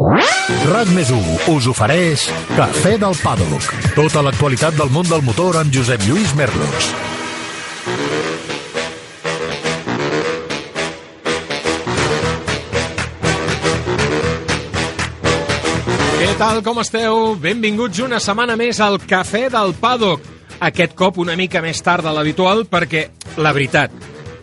RAC més us ofereix Cafè del Paddock. Tota l'actualitat del món del motor amb Josep Lluís Merlos. Què tal, com esteu? Benvinguts una setmana més al Cafè del Paddock. Aquest cop una mica més tard de l'habitual perquè, la veritat,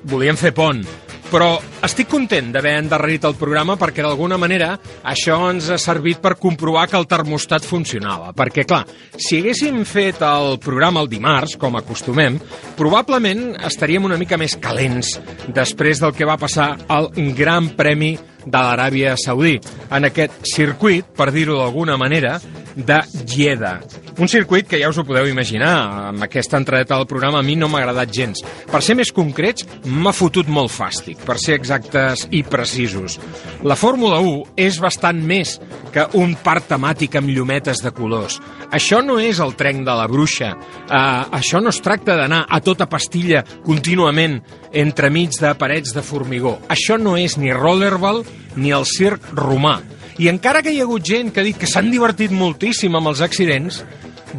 volíem fer pont, però estic content d'haver endarrerit el programa perquè d'alguna manera això ens ha servit per comprovar que el termostat funcionava. Perquè, clar, si haguéssim fet el programa el dimarts, com acostumem, probablement estaríem una mica més calents després del que va passar al Gran Premi de l'Aràbia Saudí, en aquest circuit, per dir-ho d'alguna manera, de Jeddah. Un circuit que ja us ho podeu imaginar, amb aquesta entradeta del programa a mi no m'ha agradat gens. Per ser més concrets, m'ha fotut molt fàstic, per ser exactes i precisos. La Fórmula 1 és bastant més que un parc temàtic amb llumetes de colors. Això no és el trenc de la bruixa. Uh, això no es tracta d'anar a tota pastilla contínuament entremig de parets de formigó. Això no és ni rollerball ni el circ romà. I encara que hi ha hagut gent que ha dit que s'han divertit moltíssim amb els accidents,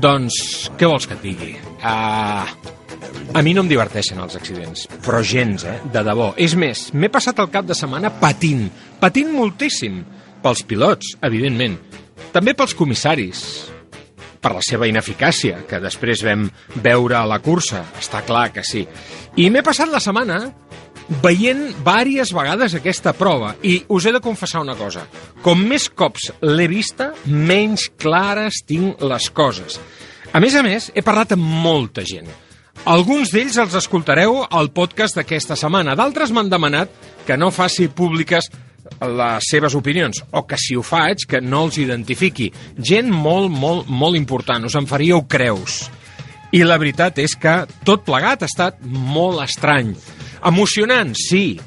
doncs què vols que et digui? Uh, a mi no em diverteixen els accidents, però gens, eh? De debò. És més, m'he passat el cap de setmana patint, patint moltíssim. Pels pilots, evidentment. També pels comissaris, per la seva ineficàcia, que després vam veure a la cursa, està clar que sí. I m'he passat la setmana veient vàries vegades aquesta prova i us he de confessar una cosa. Com més cops l'he vista, menys clares tinc les coses. A més a més, he parlat amb molta gent. Alguns d'ells els escoltareu al podcast d'aquesta setmana. D'altres m'han demanat que no faci públiques les seves opinions, o que si ho faig, que no els identifiqui. Gent molt, molt, molt important. Us en faríeu creus. I la veritat és que tot plegat ha estat molt estrany. Emocionant, sí.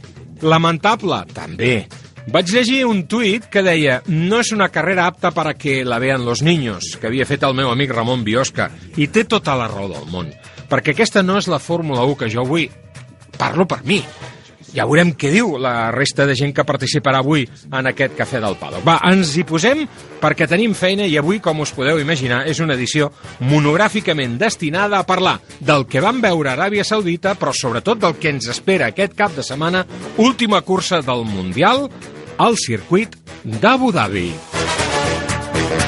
Lamentable, també. Vaig llegir un tuit que deia no és una carrera apta para que la vean los niños, que havia fet el meu amic Ramon Biosca, i té tota la raó del món, perquè aquesta no és la Fórmula 1 que jo vull. Parlo per mi. Ja veurem què diu la resta de gent que participarà avui en aquest Cafè del Paddock. Va, ens hi posem perquè tenim feina i avui, com us podeu imaginar, és una edició monogràficament destinada a parlar del que vam veure a Aràbia Saudita, però sobretot del que ens espera aquest cap de setmana, última cursa del Mundial, al circuit d'Abu Dhabi.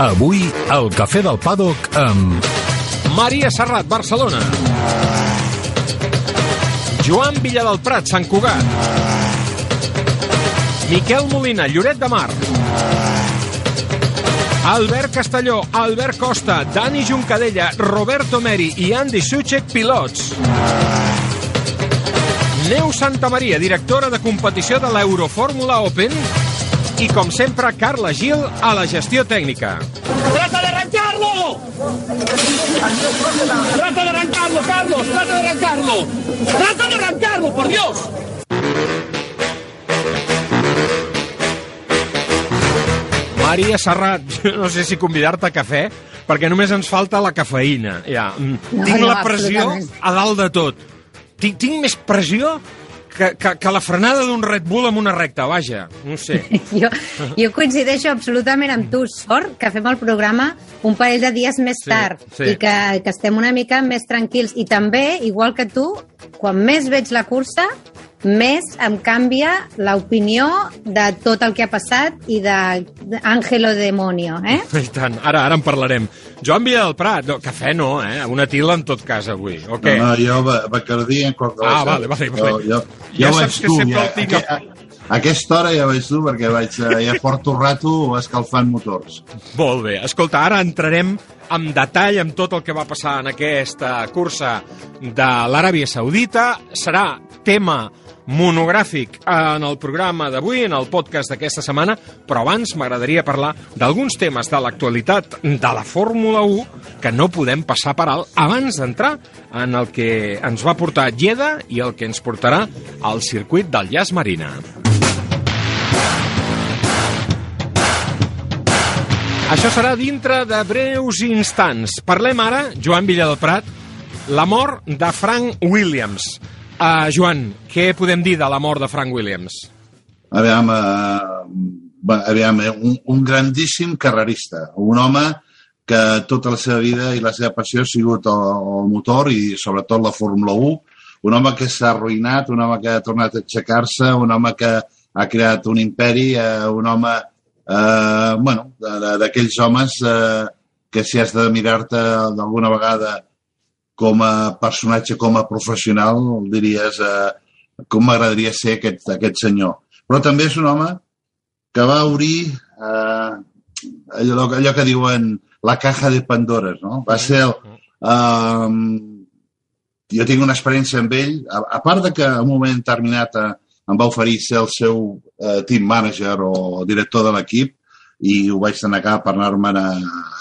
Avui, al Cafè del Paddock amb... Maria Serrat, Barcelona. Joan Villadelprat, Sant Cugat. Miquel Molina, Lloret de Mar. Albert Castelló, Albert Costa, Dani Juncadella, Roberto Meri i Andy Suchek, pilots. Neu Santa Maria, directora de competició de l'Eurofórmula Open. I, com sempre, Carla Gil a la gestió tècnica. ¡Trata de arrancarlo! ¡Trata de arrancarlo, Carlos! ¡Trata de arrancarlo! ¡Trata de arrancarlo, por Dios! Maria Serrat, no sé si convidar-te a cafè, perquè només ens falta la cafeïna. Ja. No, tinc no, la pressió a dalt de tot. Tinc, tinc més pressió que, que, que la frenada d'un Red Bull en una recta, vaja. No sé. Jo, jo coincideixo absolutament amb tu. Sort que fem el programa un parell de dies més Sí, tard sí. i que, que estem una mica més tranquils. I també, igual que tu, quan més veig la cursa, més em canvia l'opinió de tot el que ha passat i d'Àngelo Demonio, eh? I tant. Ara, ara en parlarem. Joan Villa del Prat, no, cafè no, eh? Una tila en tot cas avui. O què? No, no, jo Ba- Bacardí en qualsevol Ah, cas. vale, vale, vale. Jo, jo, Ja jo saps vaig que dur, sempre ja, el tinc a- a, aquesta hora ja vaig dur perquè vaig, eh, ja porto rato escalfant motors. Molt bé. Escolta, ara entrarem amb detall amb tot el que va passar en aquesta cursa de l'Aràbia Saudita. Serà tema monogràfic en el programa d'avui, en el podcast d'aquesta setmana, però abans m'agradaria parlar d'alguns temes de l'actualitat de la Fórmula 1 que no podem passar per alt abans d'entrar en el que ens va portar Lleda i el que ens portarà al circuit del Llaç Marina. Això serà dintre de breus instants. Parlem ara, Joan Villadelprat, la mort de Frank Williams. Uh, Joan, què podem dir de la mort de Frank Williams? A veure, eh, va, aviam, un, un grandíssim carrerista, un home que tota la seva vida i la seva passió ha sigut el, el motor i sobretot la Fórmula 1, un home que s'ha arruïnat, un home que ha tornat a aixecar-se, un home que ha creat un imperi, eh, un home, eh, bueno, d'aquells homes eh, que si has de mirar-te d'alguna vegada com a personatge, com a professional, diries eh, com m'agradaria ser aquest, aquest senyor. Però també és un home que va obrir eh, allò, allò que diuen la caja de Pandores, no? Va ser... El, um, jo tinc una experiència amb ell, a, a part de que en un moment determinat eh, em va oferir ser el seu eh, team manager o director de l'equip i ho vaig denegar per anar-me'n a,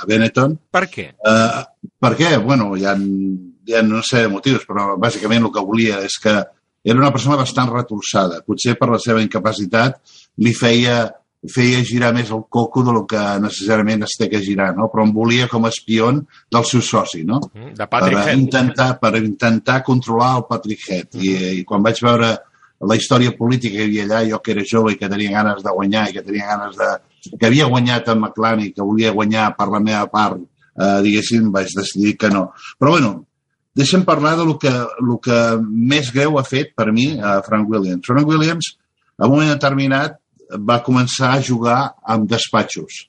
a Benetton. Per què? Eh, per què? Bueno, hi ha, hi ha no sé de motius, però bàsicament el que volia és que era una persona bastant retorçada. Potser per la seva incapacitat li feia feia girar més el coco del que necessàriament es té que girar, no? però em volia com a espion del seu soci, no? Mm, de Patrick per Head. intentar, per intentar controlar el Patrick Head. Mm. I, I quan vaig veure la història política que hi havia allà, jo que era jove i que tenia ganes de guanyar i que tenia ganes de... que havia guanyat en McLaren i que volia guanyar per la meva part, eh, diguéssim, vaig decidir que no. Però bueno, deixem parlar de lo que, lo que més greu ha fet per mi a Frank Williams. Frank Williams, a un moment determinat, va començar a jugar amb despatxos.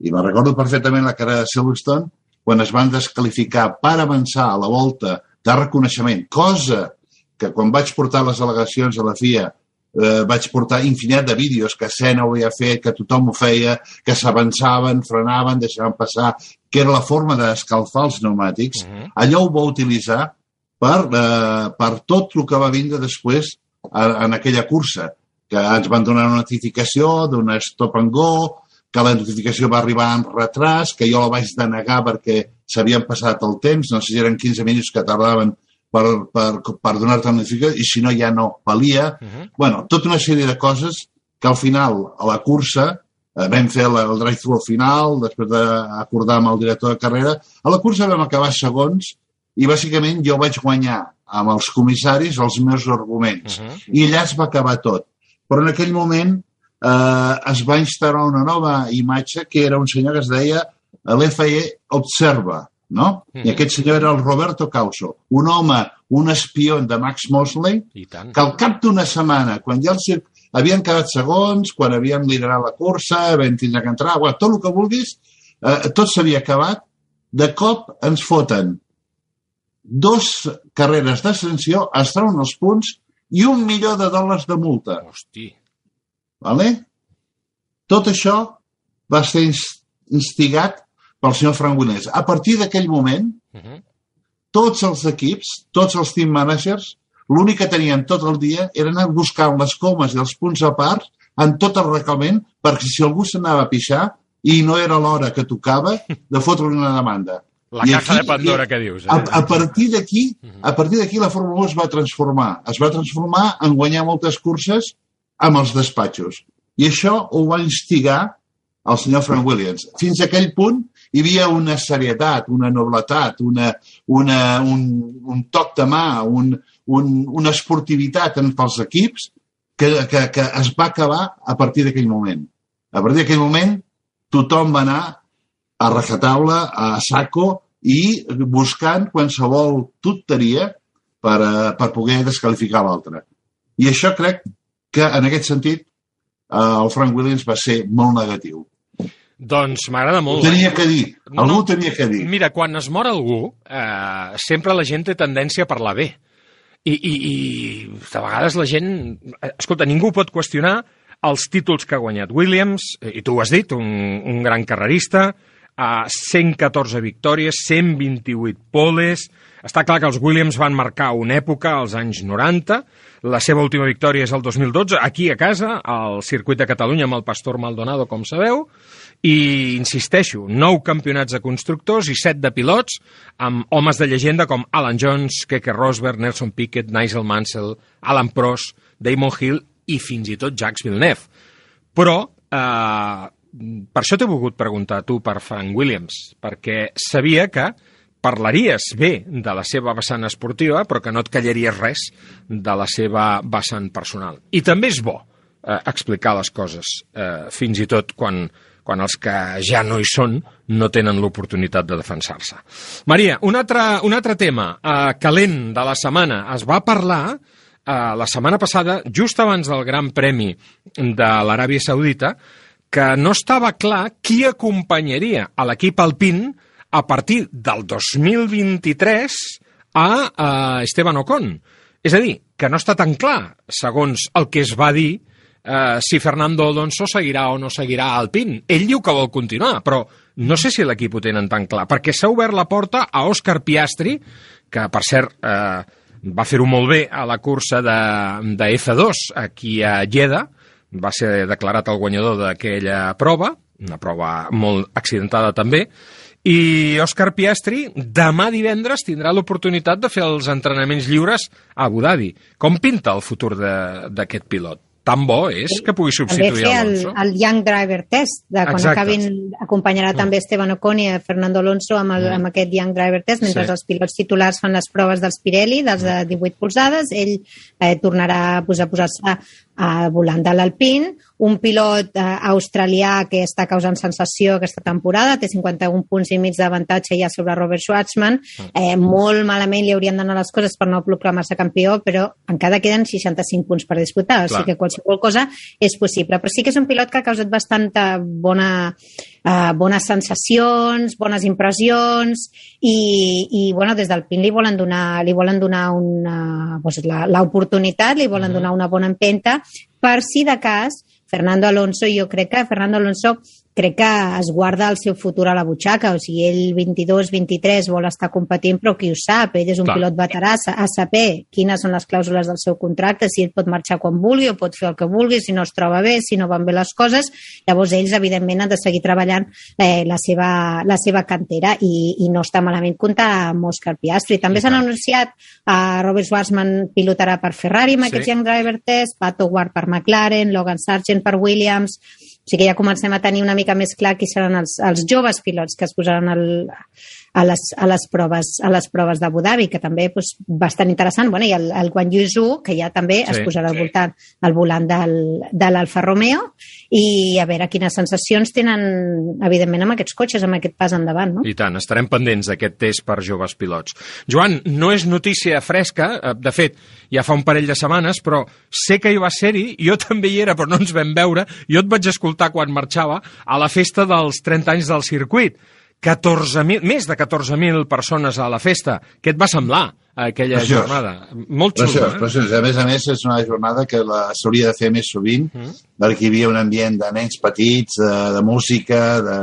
I me recordo perfectament la carrera de Silverstone quan es van descalificar per avançar a la volta de reconeixement, cosa que quan vaig portar les al·legacions a la FIA eh, vaig portar infinit de vídeos que Sena ho havia fet, que tothom ho feia, que s'avançaven, frenaven, deixaven passar, que era la forma d'escalfar els pneumàtics. Uh -huh. Allò ho va utilitzar per, eh, per tot el que va vindre després a, en aquella cursa que ens van donar una notificació d'una stop and go, que la notificació va arribar en retras, que jo la vaig denegar perquè s'havien passat el temps, no sé si eren 15 minuts que tardaven per, per, per donar-te la notificació, i si no ja no valia. Uh -huh. bueno, tota una sèrie de coses que al final, a la cursa, eh, vam fer el, el drive-thru al final, després d'acordar amb el director de carrera, a la cursa vam acabar segons, i bàsicament jo vaig guanyar amb els comissaris els meus arguments. Uh -huh. I allà es va acabar tot però en aquell moment eh, es va instal·lar una nova imatge que era un senyor que es deia l'FE Observa, no? Mm -hmm. I aquest senyor era el Roberto Causo, un home, un espió de Max Mosley, que al cap d'una setmana, quan ja els havien quedat segons, quan havien liderat la cursa, vam tindre que entrar, bueno, tot el que vulguis, eh, tot s'havia acabat, de cop ens foten dos carreres d'ascensió, es treuen els punts i un milió de dòlars de multa. Hosti. Vale? Tot això va ser instigat pel senyor Williams. A partir d'aquell moment, uh -huh. tots els equips, tots els team managers, l'únic que tenien tot el dia era anar buscant les comes i els punts a part en tot el reglament perquè si algú s'anava a pixar i no era l'hora que tocava, de fotre una demanda. La I caja aquí, de Pandora que dius. Eh? A, a partir d'aquí, a partir d'aquí la Fórmula 1 es va transformar. Es va transformar en guanyar moltes curses amb els despatxos. I això ho va instigar el senyor Frank Williams. Fins a aquell punt hi havia una serietat, una nobletat, una, una, un, un toc de mà, un, un, una esportivitat en els equips que, que, que es va acabar a partir d'aquell moment. A partir d'aquell moment tothom va anar a rajataula, a saco i buscant qualsevol tonteria per, uh, per poder descalificar l'altre. I això crec que, en aquest sentit, uh, el Frank Williams va ser molt negatiu. Doncs m'agrada molt. Ho tenia que dir. Algú no, tenia que dir. Mira, quan es mor algú, eh, sempre la gent té tendència a parlar bé. I, i, i de vegades la gent... Escolta, ningú pot qüestionar els títols que ha guanyat Williams, i tu ho has dit, un, un gran carrerista, a 114 victòries, 128 poles... Està clar que els Williams van marcar una època, als anys 90. La seva última victòria és el 2012, aquí a casa, al circuit de Catalunya amb el Pastor Maldonado, com sabeu. I, insisteixo, nou campionats de constructors i set de pilots, amb homes de llegenda com Alan Jones, Keke Rosberg, Nelson Piquet, Nigel Mansell, Alan Prost, Damon Hill i fins i tot Jacques Villeneuve. Però eh, per això t'he volgut preguntar tu per Frank Williams, perquè sabia que parlaries bé de la seva vessant esportiva, però que no et callaries res de la seva vessant personal. I també és bo eh, explicar les coses, eh, fins i tot quan, quan els que ja no hi són no tenen l'oportunitat de defensar-se. Maria, un altre, un altre tema eh, calent de la setmana. Es va parlar eh, la setmana passada, just abans del Gran Premi de l'Aràbia Saudita, que no estava clar qui acompanyaria a l'equip alpin a partir del 2023 a, a Esteban Ocon. És a dir, que no està tan clar, segons el que es va dir, eh, si Fernando Alonso seguirà o no seguirà al PIN. Ell diu que vol continuar, però no sé si l'equip ho tenen tan clar, perquè s'ha obert la porta a Òscar Piastri, que, per cert, eh, va fer-ho molt bé a la cursa de, de F2 aquí a Lleida, va ser declarat el guanyador d'aquella prova, una prova molt accidentada també, i Òscar Piastri demà divendres tindrà l'oportunitat de fer els entrenaments lliures a Abu Dhabi. Com pinta el futur d'aquest pilot? tan bo és que pugui substituir també Alonso. El, el Young Driver Test, de quan Exacte. acabin, acompanyarà mm. també Esteban Ocon i Fernando Alonso amb, el, Mm. amb aquest Young Driver Test, mentre Sí. els pilots titulars fan les proves dels Pirelli, dels de 18 polzades, ell eh, tornarà a posar- a posar-se al volant de l'Alpine, un pilot eh, australià que està causant sensació aquesta temporada, té 51 punts i mig d'avantatge ja sobre Robert Schwartzman, eh, molt malament li haurien d'anar les coses per no proclamar-se campió, però encara queden 65 punts per disputar, o sigui que qualsevol cosa és possible. Però sí que és un pilot que ha causat bastanta bona, eh, bones sensacions, bones impressions i, i bueno, des del PIN li volen donar, li volen donar una, doncs, la- l'oportunitat, li volen donar una bona empenta per si de cas Fernando Alonso, jo crec que Fernando Alonso crec que es guarda el seu futur a la butxaca, o sigui, ell 22-23 vol estar competint, però qui ho sap? Ell és un Clar. pilot veterà, a saber quines són les clàusules del seu contracte, si ell pot marxar quan vulgui o pot fer el que vulgui, si no es troba bé, si no van bé les coses, llavors ells, evidentment, han de seguir treballant eh, la, seva, la seva cantera i, i no està malament comptar amb Òscar Piastri. També s'han anunciat a Robert Schwarzman pilotarà per Ferrari amb Sí. aquests Young Driver Test, Pato Ward per McLaren, Logan Sargent per Williams, o sigui que ja comencem a tenir una mica més clar qui seran els, els joves pilots que es posaran al, a, les, a, les proves, a les proves d'Abu Dhabi, que també doncs, bastant interessant. Bueno, I el, el Guan Yu Zhu, que ja també Sí, es posarà al voltant al volant del, de l'Alfa Romeo, i a veure quines sensacions tenen, evidentment, amb aquests cotxes, amb aquest pas endavant, no? I tant, estarem pendents d'aquest test per joves pilots. Joan, no és notícia fresca, eh, de fet, ja fa un parell de setmanes, però sé que hi va ser-hi, jo també hi era, però no ens vam veure, jo et vaig escoltar quan marxava a la festa dels 30 anys del circuit. 14.000, més de 14.000 persones a la festa. Què et va semblar aquella Preciós. jornada? Molt Preciós, xulo, eh? preciós. A més a més, és una jornada que la- s'hauria de fer més sovint, Mm. perquè hi havia un ambient de nens petits, de, de música, de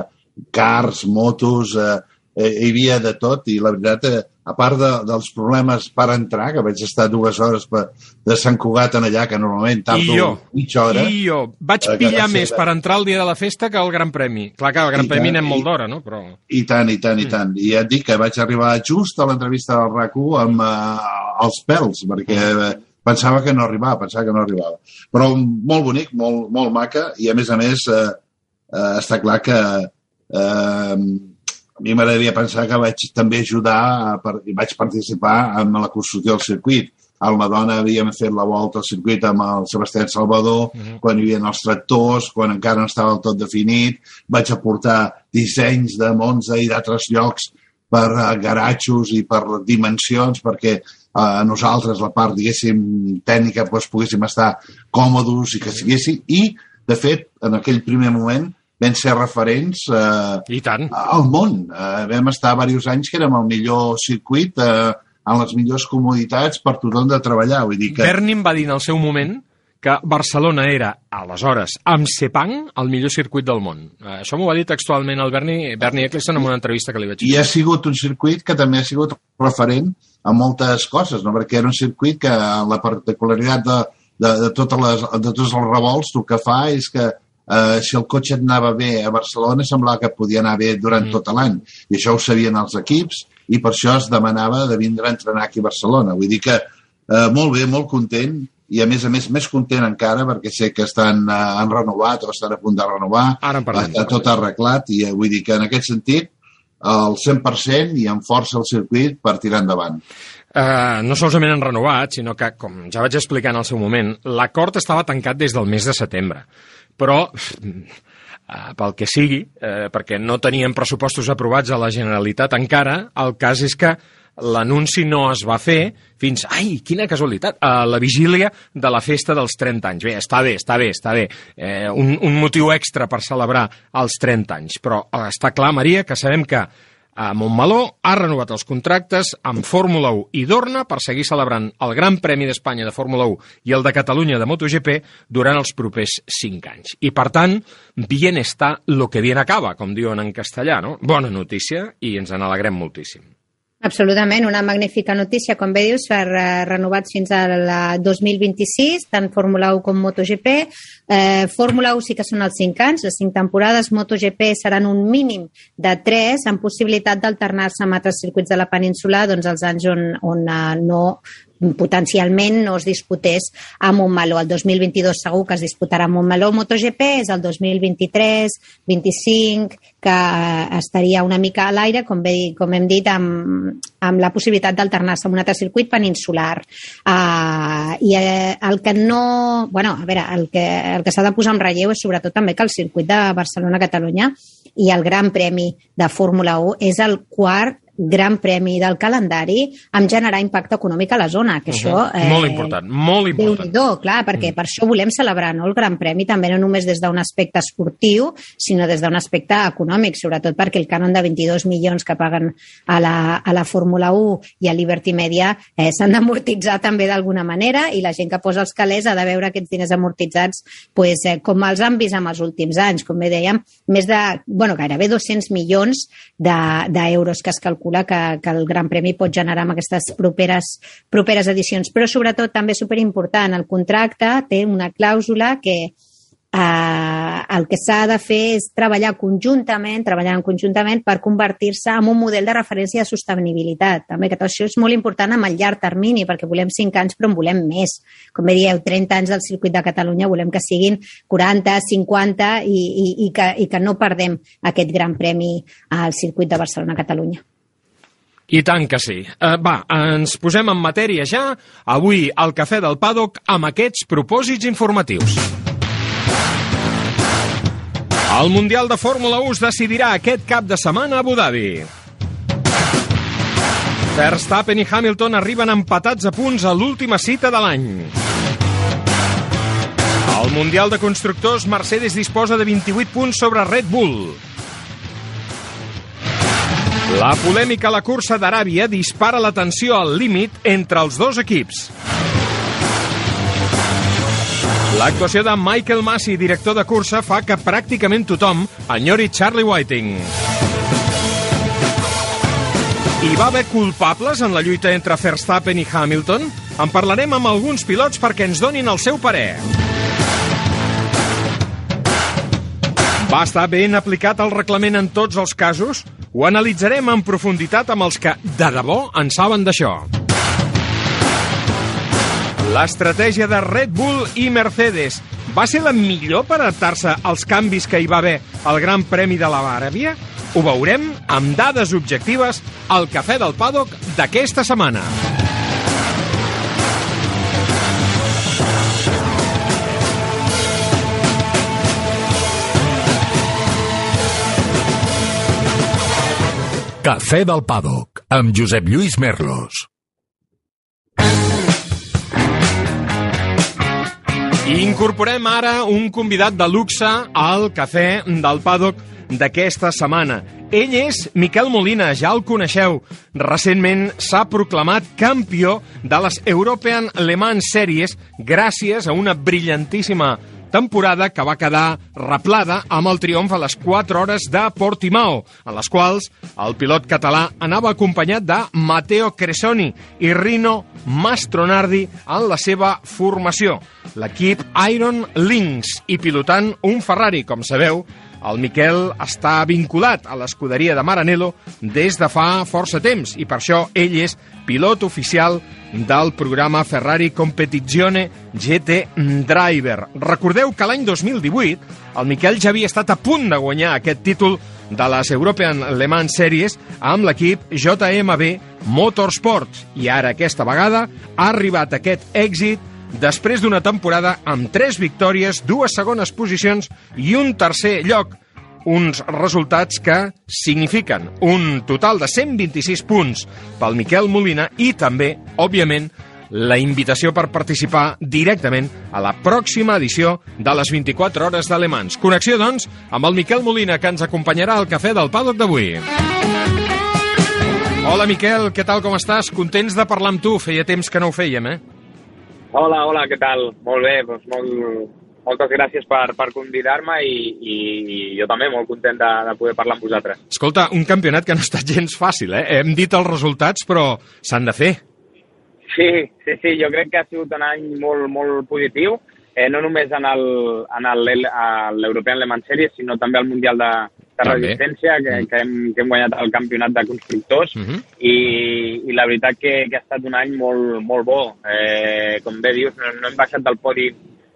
cars, motos, eh, eh, hi havia de tot, i la veritat, eh, a part de, dels problemes per entrar, que vaig estar dues hores per, de Sant Cugat en allà, que normalment I tardo jo, mitja hora, I jo vaig Eh, pillar més per entrar el dia de la festa que el Gran Premi. Clar que al Gran I Premi tant, anem molt i- d'hora, no? Però... I tant, i tant, i tant. I ja et dic que vaig arribar just a l'entrevista del RAC1 amb eh, els pèls, perquè eh, pensava que no arribava, pensava que no arribava. Però molt bonic, molt, molt maca, i a més a més eh, eh, està clar que eh, mi m'agradaria pensar que vaig també ajudar a, per, i vaig participar en la construcció del circuit. Al Madonna havíem fet la volta al circuit amb el Sebastián Salvador, uh -huh. quan hi havia els tractors, quan encara no estava tot definit. Vaig aportar dissenys de Monza i d'altres llocs per uh, garatxos i per dimensions, perquè uh, nosaltres, la part, diguéssim, tècnica, doncs, poguéssim estar còmodes i que siguéssim. I, de fet, en aquell primer moment, vam ser referents eh, I tant. al món. Eh, vam estar diversos anys que érem el millor circuit, eh, amb les millors comoditats per tothom de treballar. Vull dir que... Berni em va dir en el seu moment que Barcelona era, aleshores, amb Sepang, el millor circuit del món. Eh, Això m'ho va dir textualment el Berni, Berni Eccleston en una entrevista que li vaig I fer. ha sigut un circuit que també ha sigut referent a moltes coses, no? perquè era un circuit que la particularitat de, de, de, totes les, de tots els revolts el que fa és que eh, si el cotxe anava bé a Barcelona semblava que podia anar bé durant mm. tot l'any i això ho sabien els equips i per això es demanava de vindre a entrenar aquí a Barcelona. Vull dir que eh, molt bé, molt content i a més a més més content encara perquè sé que estan, eh, han renovat o estan a punt de renovar Ara parlem. està tot arreglat i eh, vull dir que en aquest sentit al 100% i amb força el circuit per tirar endavant. Uh, no solament han renovat, sinó que, com ja vaig explicar en el seu moment, l'acord estava tancat des del mes de setembre. Però, uh, pel que sigui, uh, perquè no tenien pressupostos aprovats a la Generalitat encara, el cas és que l'anunci no es va fer fins, ai, quina casualitat, a la vigília de la festa dels 30 anys. Bé, està bé, està bé, està bé. Eh, un, un motiu extra per celebrar els 30 anys. Però eh, està clar, Maria, que sabem que a Montmeló ha renovat els contractes amb Fórmula 1 i Dorna per seguir celebrant el Gran Premi d'Espanya de Fórmula 1 i el de Catalunya de MotoGP durant els propers 5 anys. I, per tant, bien està lo que bien acaba, com diuen en castellà, no? Bona notícia i ens en alegrem moltíssim. Absolutament, una magnífica notícia, com bé dius, per uh, renovats fins al 2026, tant Fórmula 1 com MotoGP. Eh, Fórmula 1 sí que són els 5 anys, les 5 temporades, MotoGP seran un mínim de 3, amb possibilitat d'alternar-se amb altres circuits de la península, doncs els anys on, on uh, no potencialment no es disputés a Montmeló. El 2022 segur que es disputarà a Montmeló. MotoGP és el 2023, 25, que estaria una mica a l'aire, com, bé, com hem dit, amb, amb la possibilitat d'alternar-se amb un altre circuit peninsular. Uh, I uh, el que no... bueno, a veure, el que, el que s'ha de posar en relleu és sobretot també que el circuit de Barcelona-Catalunya i el Gran Premi de Fórmula 1 és el quart gran premi del calendari amb generar impacte econòmic a la zona, que uh -huh. això... Eh, molt important, molt important. déu clar, perquè mm. per això volem celebrar no, el gran premi també no només des d'un aspecte esportiu, sinó des d'un aspecte econòmic, sobretot perquè el cànon de 22 milions que paguen a la, a la Fórmula 1 i a Liberty Media eh, s'han d'amortitzar també d'alguna manera i la gent que posa els calés ha de veure aquests diners amortitzats pues, eh, com els han vist en els últims anys. Com bé dèiem, més de, bueno, gairebé 200 milions d'euros de, que es calculen calcula que, que el Gran Premi pot generar amb aquestes properes, properes edicions. Però sobretot també superimportant, el contracte té una clàusula que eh, el que s'ha de fer és treballar conjuntament, treballar conjuntament per convertir-se en un model de referència de sostenibilitat. També que tot això és molt important amb el llarg termini, perquè volem 5 anys però en volem més. Com bé dieu, 30 anys del circuit de Catalunya, volem que siguin 40, 50 i, i, i, que, i que no perdem aquest gran premi al circuit de Barcelona-Catalunya. I tant que sí. Uh, va, ens posem en matèria ja, avui al Cafè del Paddock amb aquests propòsits informatius. El Mundial de Fórmula 1 es decidirà aquest cap de setmana a Abu Dhabi. Verstappen i Hamilton arriben empatats a punts a l'última cita de l'any. Al Mundial de Constructors, Mercedes disposa de 28 punts sobre Red Bull. La polèmica a la cursa d'Aràbia dispara la tensió al límit entre els dos equips. L'actuació de Michael Massey, director de cursa, fa que pràcticament tothom enyori Charlie Whiting. Hi va haver culpables en la lluita entre Verstappen i Hamilton? En parlarem amb alguns pilots perquè ens donin el seu parer. Va estar ben aplicat el reglament en tots els casos? Ho analitzarem en profunditat amb els que de debò en saben d'això. L'estratègia de Red Bull i Mercedes va ser la millor per adaptar-se als canvis que hi va haver al Gran Premi de la Aràbia? Ho veurem amb dades objectives al Cafè del Paddock d'aquesta setmana. Cafè del Paddock, amb Josep Lluís Merlos. Incorporem ara un convidat de luxe al Cafè del Paddock d'aquesta setmana. Ell és Miquel Molina, ja el coneixeu. Recentment s'ha proclamat campió de les European Le Mans Series gràcies a una brillantíssima temporada que va quedar replada amb el triomf a les 4 hores de Portimao, en les quals el pilot català anava acompanyat de Matteo Cresoni i Rino Mastronardi en la seva formació, l'equip Iron Lynx, i pilotant un Ferrari, com sabeu, el Miquel està vinculat a l'escuderia de Maranello des de fa força temps i per això ell és pilot oficial del programa Ferrari Competizione GT Driver. Recordeu que l'any 2018 el Miquel ja havia estat a punt de guanyar aquest títol de les European Le Mans Series amb l'equip JMB Motorsports. I ara, aquesta vegada, ha arribat aquest èxit després d'una temporada amb tres victòries, dues segones posicions i un tercer lloc. Uns resultats que signifiquen un total de 126 punts pel Miquel Molina i també, òbviament, la invitació per participar directament a la pròxima edició de les 24 hores d'Alemans. Connexió, doncs, amb el Miquel Molina, que ens acompanyarà al cafè del Paddock d'avui. Hola, Miquel, què tal, com estàs? Contents de parlar amb tu. Feia temps que no ho fèiem, eh? Hola, hola, què tal? Molt bé, doncs molt, moltes gràcies per, per convidar-me i, i, i jo també molt content de, de poder parlar amb vosaltres. Escolta, un campionat que no ha estat gens fàcil, eh? Hem dit els resultats, però s'han de fer. Sí, sí, sí, jo crec que ha sigut un any molt, molt positiu, eh, no només en l'European Le Mans Series, sinó també al Mundial de, de També. resistència, que, que, hem, que hem guanyat el campionat de constructors, Mhm. i, i la veritat que, que ha estat un any molt, molt bo. Eh, com bé dius, no, no hem baixat del podi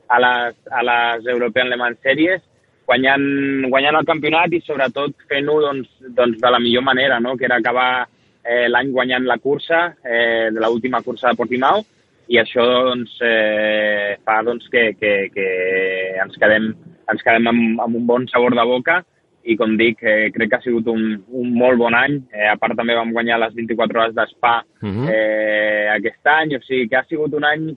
a les, a les European Le Mans Series, guanyant, guanyant el campionat i sobretot fent-ho doncs, doncs de la millor manera, no? que era acabar eh, l'any guanyant la cursa, eh, de l'última cursa de Portimao, i això doncs, eh, fa doncs, que, que, que ens quedem, ens quedem amb, amb un bon sabor de boca i com dic, eh, crec que ha sigut un, un molt bon any. Eh, a part també vam guanyar les 24 hores d'Spa Mhm. eh, aquest any, o sigui que ha sigut un any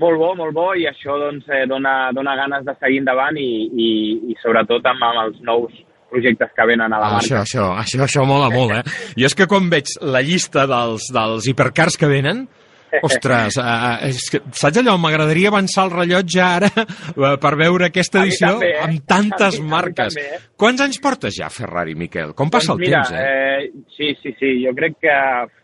molt bo, molt bo, i això doncs, eh, dona, dona ganes de seguir endavant i, i, i sobretot amb, amb els nous projectes que venen a la Ah, això, marca. això, això, això mola molt, eh? I és que quan veig la llista dels, dels hipercars que venen, ostres, uh, és que, saps allò? M'agradaria avançar el rellotge ara eh, per veure aquesta edició també, eh? amb tantes A mi- a mi marques. també, eh? Quants anys portes ja, Ferrari, Miquel? Com passa Doncs el mira, temps, eh? eh? Sí, sí, sí, jo crec que,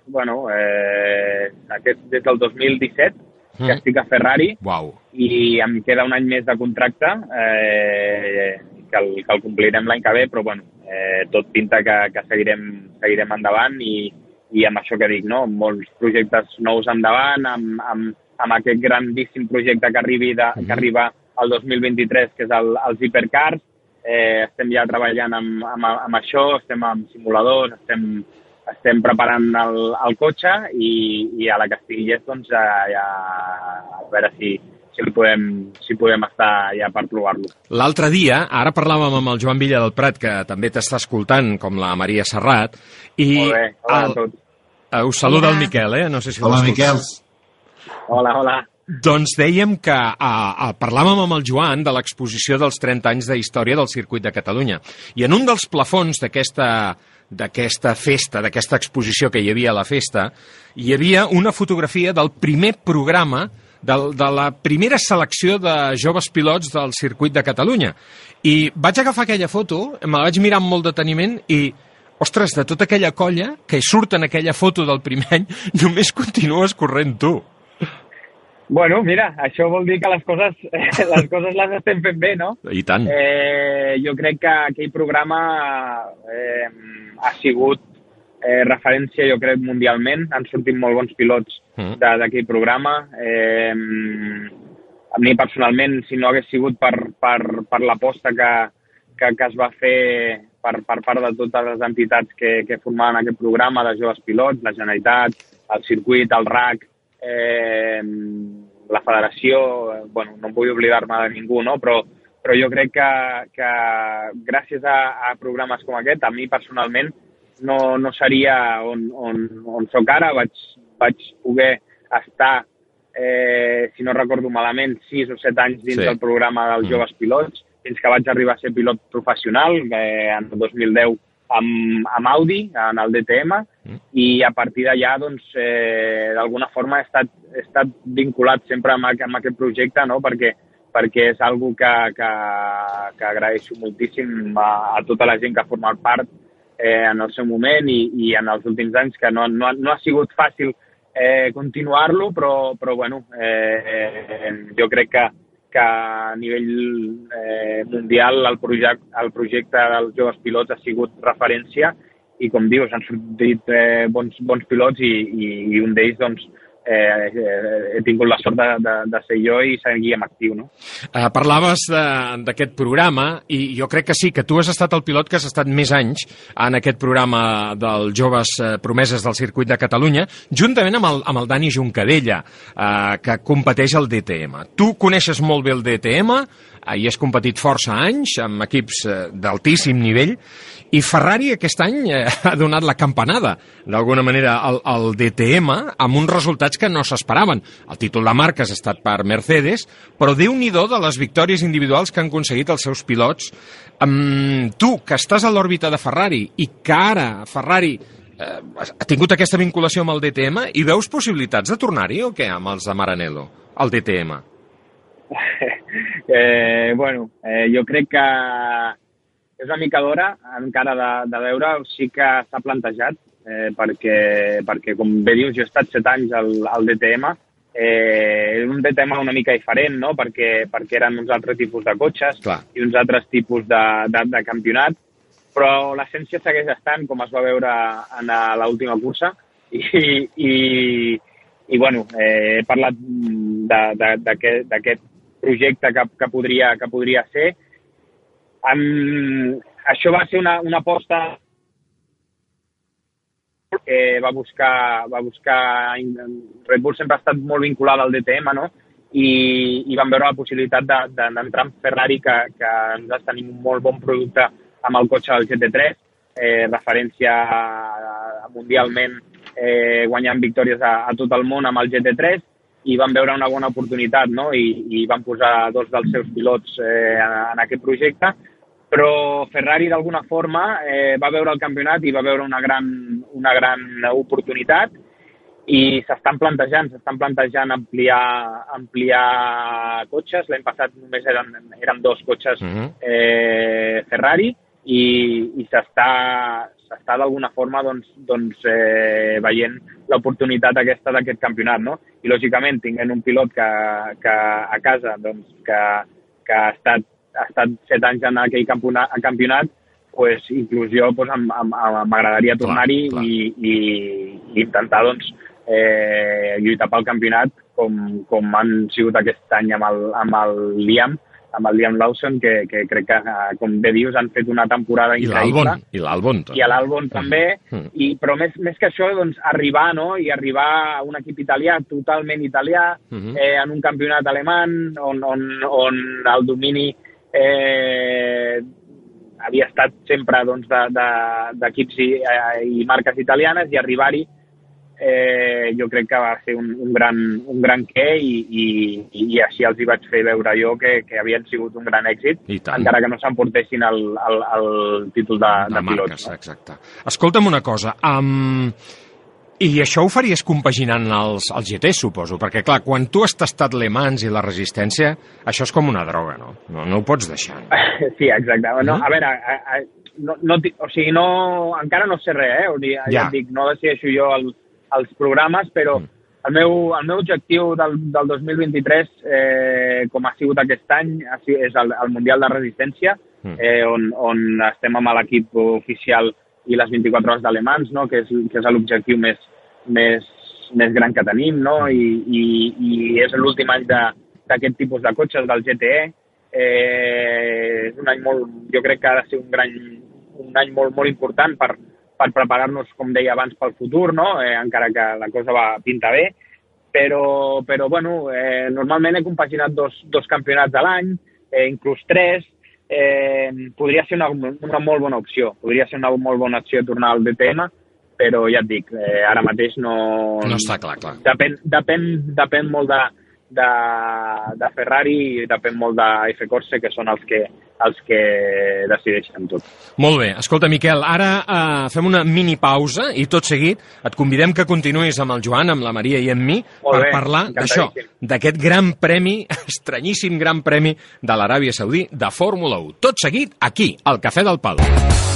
bueno, eh, aquest, des del 2017 que Mm. estic a Ferrari Uau. i em queda un any més de contracte eh, que, el, que el complirem l'any que ve, però bueno, eh, tot pinta que, que seguirem, seguirem endavant i, i amb això que dic, no? molts projectes nous endavant, amb, amb, amb aquest grandíssim projecte que, arribi de, que arriba al 2023, que és el, els hipercars, eh, estem ja treballant amb, amb, amb això, estem amb simuladors, estem, estem preparant el, el cotxe i, i a la que estigui llest, doncs, ja, ja a veure si, si, el podem, si podem estar ja per provar-lo. L'altre dia, ara parlàvem amb el Joan Villa del Prat, que també t'està escoltant, com la Maria Serrat, i Molt bé, hola el, a tots. eh, us saluda Hola. el Miquel, eh? No sé si Hola. Miquel. Hola, hola. Doncs dèiem que a, a, parlàvem amb el Joan de l'exposició dels 30 anys de història del circuit de Catalunya. I en un dels plafons d'aquesta d'aquesta festa, d'aquesta exposició que hi havia a la festa, hi havia una fotografia del primer programa del, de la primera selecció de joves pilots del circuit de Catalunya. I vaig agafar aquella foto, me la vaig mirar amb molt deteniment i ostres, de tota aquella colla que surt en aquella foto del primer any, només continues corrent tu. Bueno, mira, això vol dir que les coses, les coses les estem fent bé, no? I tant. Eh, jo crec que aquell programa eh, ha sigut eh, referència, jo crec, mundialment. Han sortit molt bons pilots Mm. d'aquell programa. Eh, a mi, personalment, si no hagués sigut per, per, per l'aposta que, que, que es va fer per, per part de totes les entitats que, que formaven aquest programa de joves pilots, la Generalitat, el circuit, el RAC, eh, la federació, bueno, no vull oblidar-me de ningú, no? però, però jo crec que, que gràcies a, a programes com aquest, a mi personalment no, no seria on, on, on sóc ara, vaig, vaig poder estar, eh, si no recordo malament, 6 o 7 anys dins Sí. sí. del programa dels Mm. joves pilots, fins que vaig arribar a ser pilot professional eh, en el 2010 amb, amb Audi, en el DTM, Mm. i a partir d'allà, doncs, eh, d'alguna forma he estat, he estat vinculat sempre amb, amb aquest projecte, no?, perquè, perquè és algo que, que, que agraeixo moltíssim a, a tota la gent que ha format part eh, en el seu moment i, i en els últims anys, que no, no, ha- no ha sigut fàcil eh, continuar-lo, però, però bueno, eh, eh, jo crec que, que a nivell eh, mundial el, projecte, el projecte dels joves pilots ha sigut referència i com dius, han sortit eh, bons, bons pilots i, i, i un d'ells doncs, eh, he tingut la sort de, de, de ser jo i seguir en actiu. No? Uh, parlaves d'aquest programa i jo crec que sí, que tu has estat el pilot que has estat més anys en aquest programa dels joves uh, promeses del circuit de Catalunya, juntament amb el, amb el Dani Juncadella, uh, que competeix al DTM. Tu coneixes molt bé el DTM, i has competit força anys amb equips d'altíssim nivell i Ferrari aquest any eh, ha donat la campanada, d'alguna manera, al, al DTM, amb uns resultats que no s'esperaven. El títol de marques ha estat per Mercedes, però déu nhi de les victòries individuals que han aconseguit els seus pilots. Um, tu, que estàs a l'òrbita de Ferrari i que ara Ferrari eh, ha tingut aquesta vinculació amb el DTM i veus possibilitats de tornar-hi o què amb els de Maranello, al DTM? eh, bueno, eh, jo crec que és una mica d'hora encara de, de veure, sí que s'ha plantejat, eh, perquè, perquè, com bé dius, jo he estat set anys al, al DTM, eh, és un DTM una mica diferent, no?, perquè, perquè eren uns altres tipus de cotxes Clar. i uns altres tipus de, de, de campionat, però l'essència segueix estant, com es va veure en l'última cursa, i, i, i bueno, eh, he parlat d'aquest projecte que, que, podria, que podria ser, Um, això va ser una, una aposta que va buscar, va buscar... Red Bull sempre ha estat molt vinculada al DTM, no? I, i vam veure la possibilitat d'entrar de, de, en Ferrari, que, que nosaltres tenim un molt bon producte amb el cotxe del GT3, eh, referència mundialment eh, guanyant victòries a, a tot el món amb el GT3, i van veure una bona oportunitat, no? I, i van posar dos dels seus pilots eh, en, en aquest projecte, però Ferrari d'alguna forma eh, va veure el campionat i va veure una gran, una gran oportunitat i s'estan plantejant, s'estan plantejant ampliar, ampliar cotxes. L'any passat només eren, eren dos cotxes uh -huh. eh, Ferrari i, i s'està s'està d'alguna forma doncs, doncs, eh, veient l'oportunitat aquesta d'aquest campionat. No? I, lògicament, tinguent un pilot que, que a casa doncs, que, que ha estat ha estat set anys en aquell campionat, campionat pues, inclús jo pues, m'agradaria tornar-hi i, i, i intentar doncs, eh, lluitar pel campionat com, com han sigut aquest any amb el, amb el Liam, amb el Liam Lawson, que, que crec que, eh, com bé dius, han fet una temporada increïble. I l'Albon. I l'Albon també. Mm. I, però més, més que això, doncs, arribar, no?, i arribar a un equip italià, totalment italià, mm -hmm. eh, en un campionat alemany, on, on, on el domini eh, havia estat sempre doncs, d'equips de, de, i, eh, i marques italianes i arribar-hi eh, jo crec que va ser un, un, gran, un gran què i, i, i així els hi vaig fer veure jo que, que havien sigut un gran èxit, encara que no s'emportessin el, el, el títol de, de, de pilots. Marques, no? exacte. Escolta'm una cosa, um, i això ho faries compaginant els, els GT, suposo, perquè, clar, quan tu has tastat Le Mans i la resistència, això és com una droga, no? No, no ho pots deixar. Sí, exacte. No, a veure, a, a, no, no, o sigui, no, encara no sé res, eh? O sigui, ja. ja dic, no decideixo jo el, els programes, però mm. el, meu, el meu objectiu del, del 2023, eh, com ha sigut aquest any, és el, el Mundial de Resistència, mm. eh, on, on estem amb l'equip oficial i les 24 hores d'alemans, no? que és, que és l'objectiu més, més, més gran que tenim, no? I, i, i és l'últim any d'aquest tipus de cotxes, del GTE. Eh, és un any molt, jo crec que ha de ser un, gran, un any molt, molt important per, per preparar-nos, com deia abans, pel futur, no? eh, encara que la cosa va pinta bé, però, però bueno, eh, normalment he compaginat dos, dos campionats a l'any, eh, inclús tres, eh, podria ser una, una molt bona opció. Podria ser una molt bona opció tornar al DTM, però ja et dic, eh, ara mateix no... No està clar, clar. Depèn, depèn, depèn molt de, de, de Ferrari depèn molt de F Corse, que són els que, els que decideixen tot. Molt bé. Escolta, Miquel, ara eh, fem una mini pausa i tot seguit et convidem que continuïs amb el Joan, amb la Maria i amb mi Molt per bé, parlar d'això, d'aquest gran premi, estranyíssim gran premi de l'Aràbia Saudí de Fórmula 1. Tot seguit, aquí, al Cafè del Palo.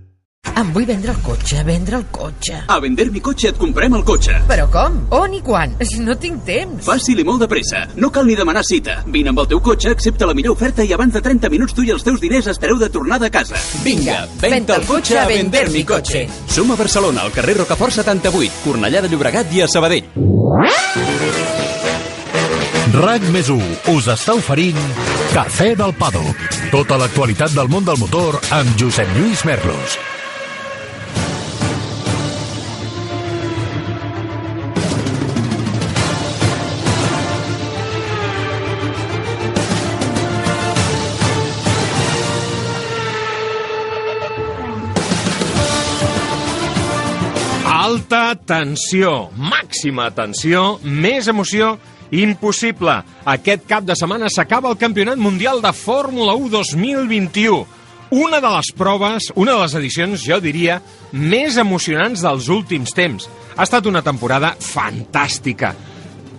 Em vull vendre el cotxe, vendre el cotxe. A Vender mi cotxe et comprem el cotxe. Però com? On i quan? No tinc temps. Fàcil i molt de pressa. No cal ni demanar cita. Vine amb el teu cotxe, accepta la millor oferta i abans de 30 minuts tu i els teus diners estareu de tornada a casa. Vinga, venta el cotxe a Vender mi cotxe. Som a Barcelona, al carrer Rocafort 78, Cornellà de Llobregat i a Sabadell. RAC més 1 us està oferint Cafè del Pado. Tota l'actualitat del món del motor amb Josep Lluís Merlos. Alta tensió, màxima tensió, més emoció impossible. Aquest cap de setmana s'acaba el Campionat Mundial de Fórmula 1 2021. Una de les proves, una de les edicions, jo diria, més emocionants dels últims temps. Ha estat una temporada fantàstica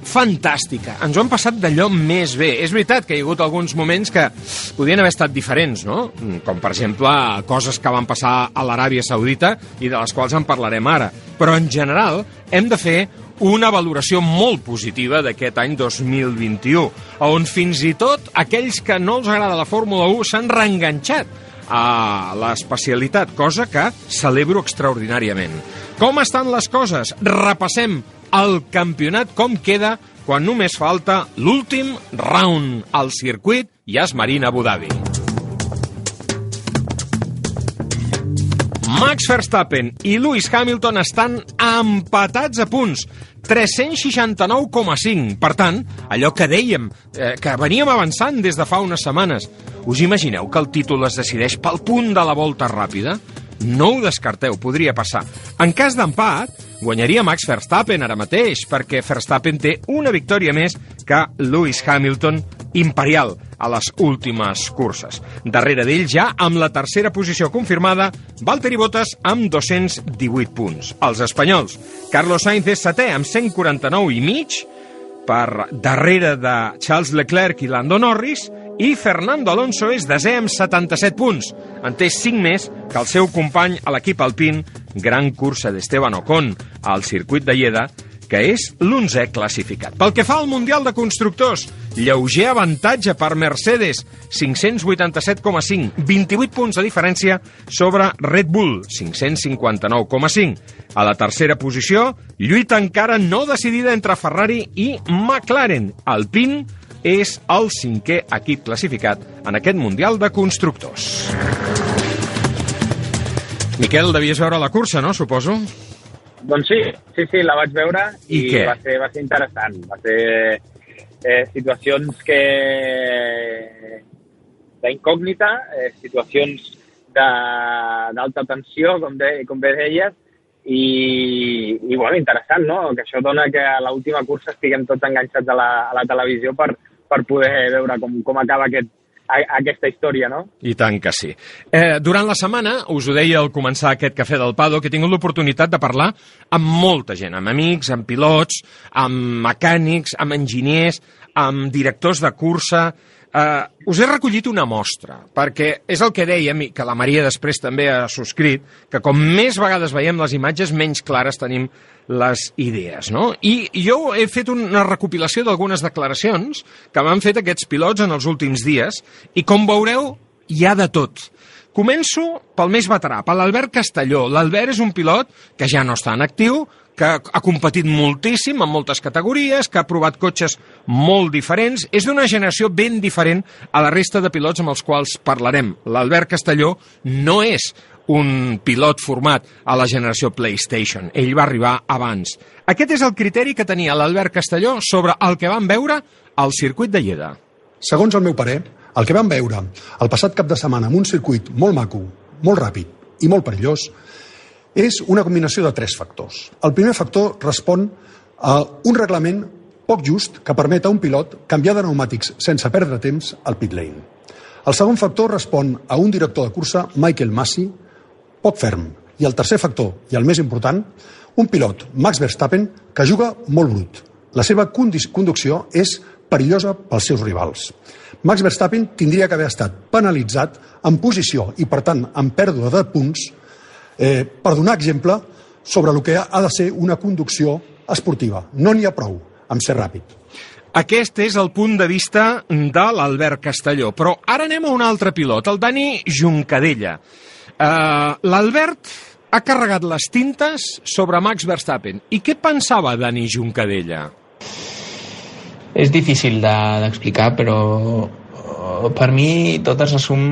fantàstica. Ens ho hem passat d'allò més bé. És veritat que hi ha hagut alguns moments que podien haver estat diferents, no? Com, per exemple, coses que van passar a l'Aràbia Saudita i de les quals en parlarem ara. Però, en general, hem de fer una valoració molt positiva d'aquest any 2021, on fins i tot aquells que no els agrada la Fórmula 1 s'han reenganxat a l'especialitat, cosa que celebro extraordinàriament. Com estan les coses? Repassem el campionat com queda quan només falta l'últim round al circuit Yas Marina Abu Dhabi. Max Verstappen i Lewis Hamilton estan empatats a punts, 369,5. Per tant, allò que dèiem, eh, que veníem avançant des de fa unes setmanes. Us imagineu que el títol es decideix pel punt de la volta ràpida? No ho descarteu, podria passar. En cas d'empat, guanyaria Max Verstappen ara mateix, perquè Verstappen té una victòria més que Lewis Hamilton imperial a les últimes curses. Darrere d'ell ja, amb la tercera posició confirmada, Valtteri Bottas amb 218 punts. Els espanyols, Carlos Sainz és setè amb 149 i mig, per darrere de Charles Leclerc i Lando Norris, i Fernando Alonso és desè amb 77 punts. En té 5 més que el seu company a l'equip alpin, gran cursa d'Esteban Ocon al circuit de Lleida, que és l'11è classificat. Pel que fa al Mundial de Constructors, lleuger avantatge per Mercedes, 587,5, 28 punts de diferència sobre Red Bull, 559,5. A la tercera posició, lluita encara no decidida entre Ferrari i McLaren. Alpine és el cinquè equip classificat en aquest Mundial de Constructors. Miquel, devies veure la cursa, no?, suposo? Doncs sí, sí, sí, la vaig veure I i, què? va ser, va ser interessant. Va ser eh, situacions que d'incògnita, eh, situacions d'alta tensió, com, de, com bé deies, i, i bueno, interessant, no? Que això dona que a l'última cursa estiguem tots enganxats a la, a la televisió per, per poder veure com, com acaba aquest, aquesta història, no? I tant que sí. Eh, durant la setmana, us ho deia al començar aquest Cafè del Pado, que he tingut l'oportunitat de parlar amb molta gent, amb amics, amb pilots, amb mecànics, amb enginyers, amb directors de cursa... Eh, us he recollit una mostra, perquè és el que dèiem, i que la Maria després també ha subscrit, que com més vegades veiem les imatges, menys clares tenim les idees, no? I jo he fet una recopilació d'algunes declaracions que m'han fet aquests pilots en els últims dies, i com veureu, hi ha de tot. Començo pel més veterà, per l'Albert Castelló. L'Albert és un pilot que ja no està en actiu, que ha competit moltíssim en moltes categories, que ha provat cotxes molt diferents, és d'una generació ben diferent a la resta de pilots amb els quals parlarem. L'Albert Castelló no és un pilot format a la generació PlayStation. Ell va arribar abans. Aquest és el criteri que tenia l'Albert Castelló sobre el que van veure al circuit de Lleida. Segons el meu parer, el que vam veure el passat cap de setmana en un circuit molt maco, molt ràpid i molt perillós és una combinació de tres factors. El primer factor respon a un reglament poc just que permet a un pilot canviar de pneumàtics sense perdre temps al pit lane. El segon factor respon a un director de cursa, Michael Massey, poc ferm. I el tercer factor, i el més important, un pilot, Max Verstappen, que juga molt brut. La seva conducció és perillosa pels seus rivals. Max Verstappen tindria que haver estat penalitzat en posició i, per tant, en pèrdua de punts eh, per donar exemple sobre el que ha de ser una conducció esportiva. No n'hi ha prou amb ser ràpid. Aquest és el punt de vista de l'Albert Castelló. Però ara anem a un altre pilot, el Dani Juncadella. Uh, L'Albert ha carregat les tintes sobre Max Verstappen. I què pensava Dani Juncadella? És difícil d'explicar, de, però eh, per mi tot es resum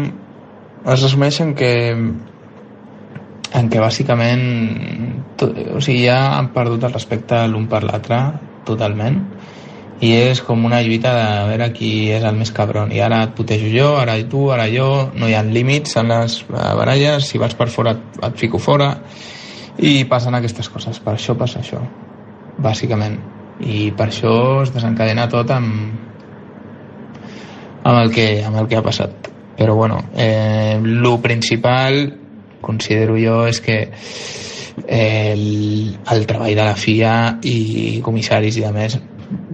es resumeix en que en què bàsicament tot, o sigui, ja han perdut el respecte l'un per l'altre totalment i és com una lluita de veure qui és el més cabron. I ara et putejo jo, ara tu, ara jo no hi ha límits en les baralles si vas per fora et, et fico fora i passen aquestes coses. Per això passa això bàsicament. I per això es desencadena tot amb amb el que, amb el que ha passat. Però bueno, eh, lo principal considero jo és que eh, el, el treball de la FIA i comissaris i de més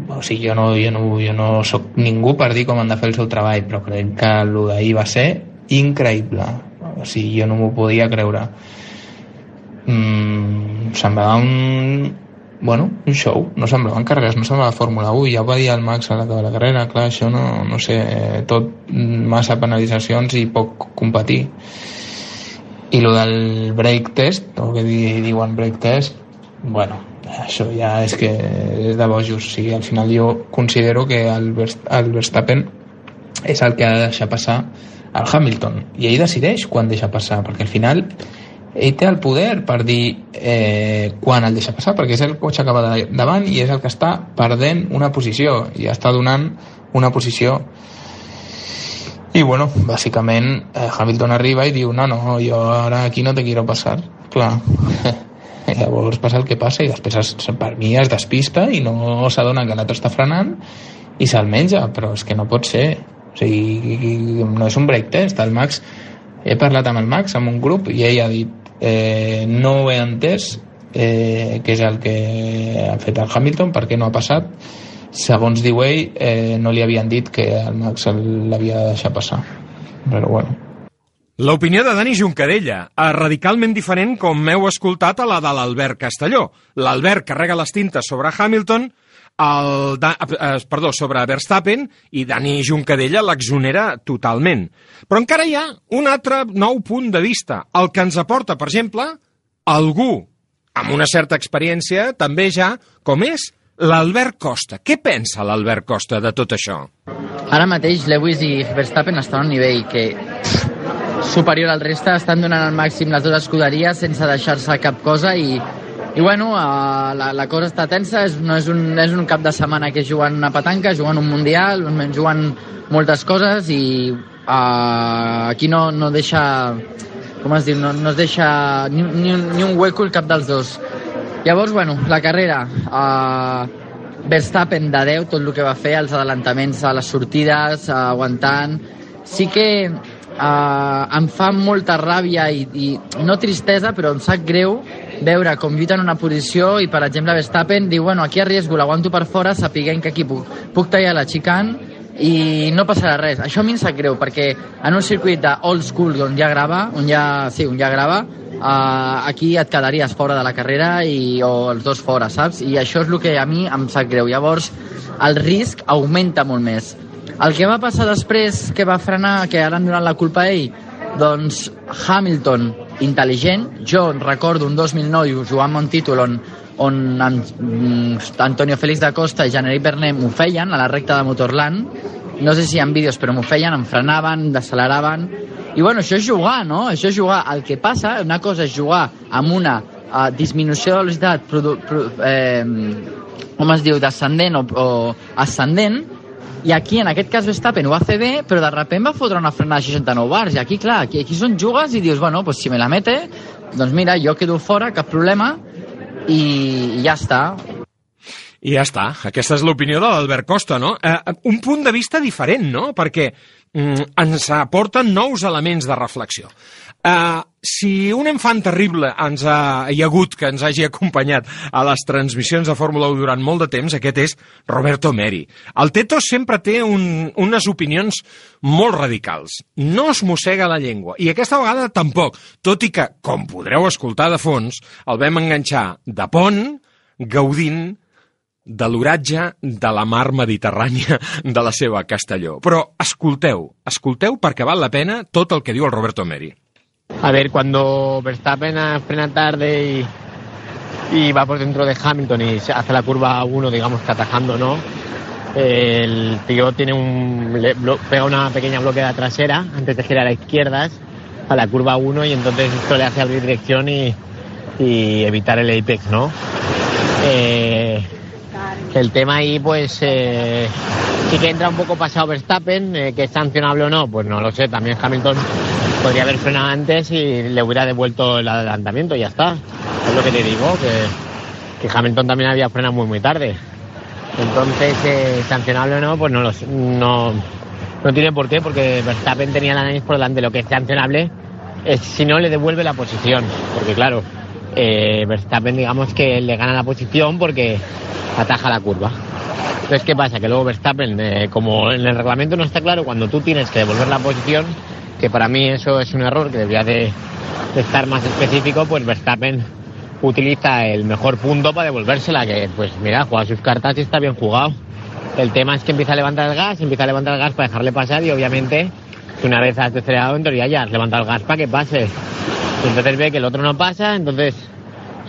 o sigui, jo no, jo, no, jo no sóc ningú per dir com han de fer el seu treball però crec que el d'ahir va ser increïble. O sigui, jo no m'ho podia creure. Mm, semblava un bueno, un show, no semblaven carreres, no semblava Fórmula 1, ja ho va dir el Max a la de la carrera, clar, això no, no sé, tot massa penalitzacions i poc competir. I el del break test, o que diuen break test, bueno, això ja és que és de bojos. O sigui, al final jo considero que el, el Verstappen és el que ha de deixar passar al Hamilton. I ell decideix quan deixa passar, perquè al final ell té el poder per dir eh, quan el deixa passar, perquè és el cotxe que va davant i és el que està perdent una posició i està donant una posició i bueno, bàsicament eh, Hamilton arriba i diu no, no, jo ara aquí no te quiero passar clar llavors passa el que passa i després es, per mi es despista i no s'adona que l'altre està frenant i se'l menja, però és que no pot ser o sigui, no és un break test el Max, he parlat amb el Max amb un grup i ell ha dit eh, no ho he entès eh, que és el que ha fet el Hamilton perquè no ha passat segons diu ell, eh, no li havien dit que el Max l'havia de deixar passar. Però bueno. L'opinió de Dani Juncadella, radicalment diferent com m'heu escoltat a la de l'Albert Castelló. L'Albert carrega les tintes sobre Hamilton, el da, eh, perdó, sobre Verstappen i Dani Juncadella l'exonera totalment. Però encara hi ha un altre nou punt de vista, el que ens aporta, per exemple, algú amb una certa experiència, també ja, com és L'Albert Costa. Què pensa l'Albert Costa de tot això? Ara mateix Lewis i Verstappen estan a un nivell que superior al reste, estan donant al màxim les dues escuderies sense deixar-se cap cosa i, i bueno, uh, la, la cosa està tensa, és, no és un, és un cap de setmana que juguen una petanca, juguen un mundial, juguen moltes coses i uh, aquí no, no deixa com es diu, no, no es deixa ni, ni, un, ni un hueco el cap dels dos. Llavors, bueno, la carrera, uh, Verstappen de 10, tot el que va fer, els adelantaments a les sortides, aguantant... Sí que uh, em fa molta ràbia i, i no tristesa, però em sap greu veure com lluita en una posició i, per exemple, Verstappen diu, bueno, aquí arriesgo, l'aguanto per fora, sapiguent que aquí puc, puc tallar la xicant i no passarà res. Això a mi em sap greu, perquè en un circuit de old school on ja grava, on ja, sí, on ja grava, uh, aquí et quedaries fora de la carrera i, o els dos fora, saps? I això és el que a mi em sap greu. Llavors, el risc augmenta molt més. El que va passar després, que va frenar, que ara han donat la culpa a ell, doncs Hamilton, intel·ligent, jo recordo un 2009 jugant un títol on, on mm, Antonio Félix da Costa i Jean-Éric Bernet m'ho feien a la recta de Motorland, no sé si ha vídeos, però m'ho feien, em frenaven, deceleraven, i bueno, això és jugar, no? Això és jugar. El que passa, una cosa és jugar amb una uh, disminució de velocitat, produ, pro, eh, com es diu, descendent o, o ascendent, i aquí, en aquest cas, Verstappen ho va fer bé, però de sobte va fotre una frenada de 69 bars, i aquí, clar, aquí, aquí són jugues i dius, bueno, pues si me la mete, doncs mira, jo quedo fora, cap problema, i, ja està. I ja està. Aquesta és l'opinió de l'Albert Costa, no? Eh, un punt de vista diferent, no? Perquè mm, ens aporten nous elements de reflexió. Uh, si un enfant terrible ens ha, hi ha hagut que ens hagi acompanyat a les transmissions de Fórmula 1 durant molt de temps, aquest és Roberto Meri. El Teto sempre té un, unes opinions molt radicals. No es mossega la llengua. I aquesta vegada tampoc. Tot i que, com podreu escoltar de fons, el vam enganxar de pont, gaudint de l'oratge de la mar Mediterrània de la seva Castelló. Però escolteu, escolteu perquè val la pena tot el que diu el Roberto Meri. A ver, cuando Verstappen frena tarde y, va por dentro de Hamilton y hace la curva 1, digamos que atajando, ¿no? El tío tiene un, pega una pequeña bloqueada trasera antes de girar a izquierdas a la curva 1 y entonces esto le hace abrir dirección y, y evitar el apex, ¿no? Eh, el tema ahí, pues, eh, sí que entra un poco pasado Verstappen, eh, que es sancionable o no, pues no lo sé. También Hamilton podría haber frenado antes y le hubiera devuelto el adelantamiento ya está. Es lo que te digo, que, Hamilton también había frenado muy, muy tarde. Entonces, eh, sancionable o no, pues no, lo, no, no tiene por qué, porque Verstappen tenía la nariz por delante. Lo que es sancionable es si no le devuelve la posición, porque claro, eh, Verstappen digamos que le gana la posición porque ataja la curva. Entonces, ¿qué pasa? Que luego Verstappen, eh, como en el reglamento no está claro, cuando tú tienes que devolver la posición, que para mí eso es un error, que debería de, de estar más específico, pues Verstappen utiliza el mejor punto para devolvérsela, que pues mira, juega sus cartas y está bien jugado. El tema es que empieza a levantar el gas, empieza a levantar el gas para dejarle pasar y obviamente una vez has acelerado en teoría ya has levantado el gas para que pase. Entonces ve que el otro no pasa, entonces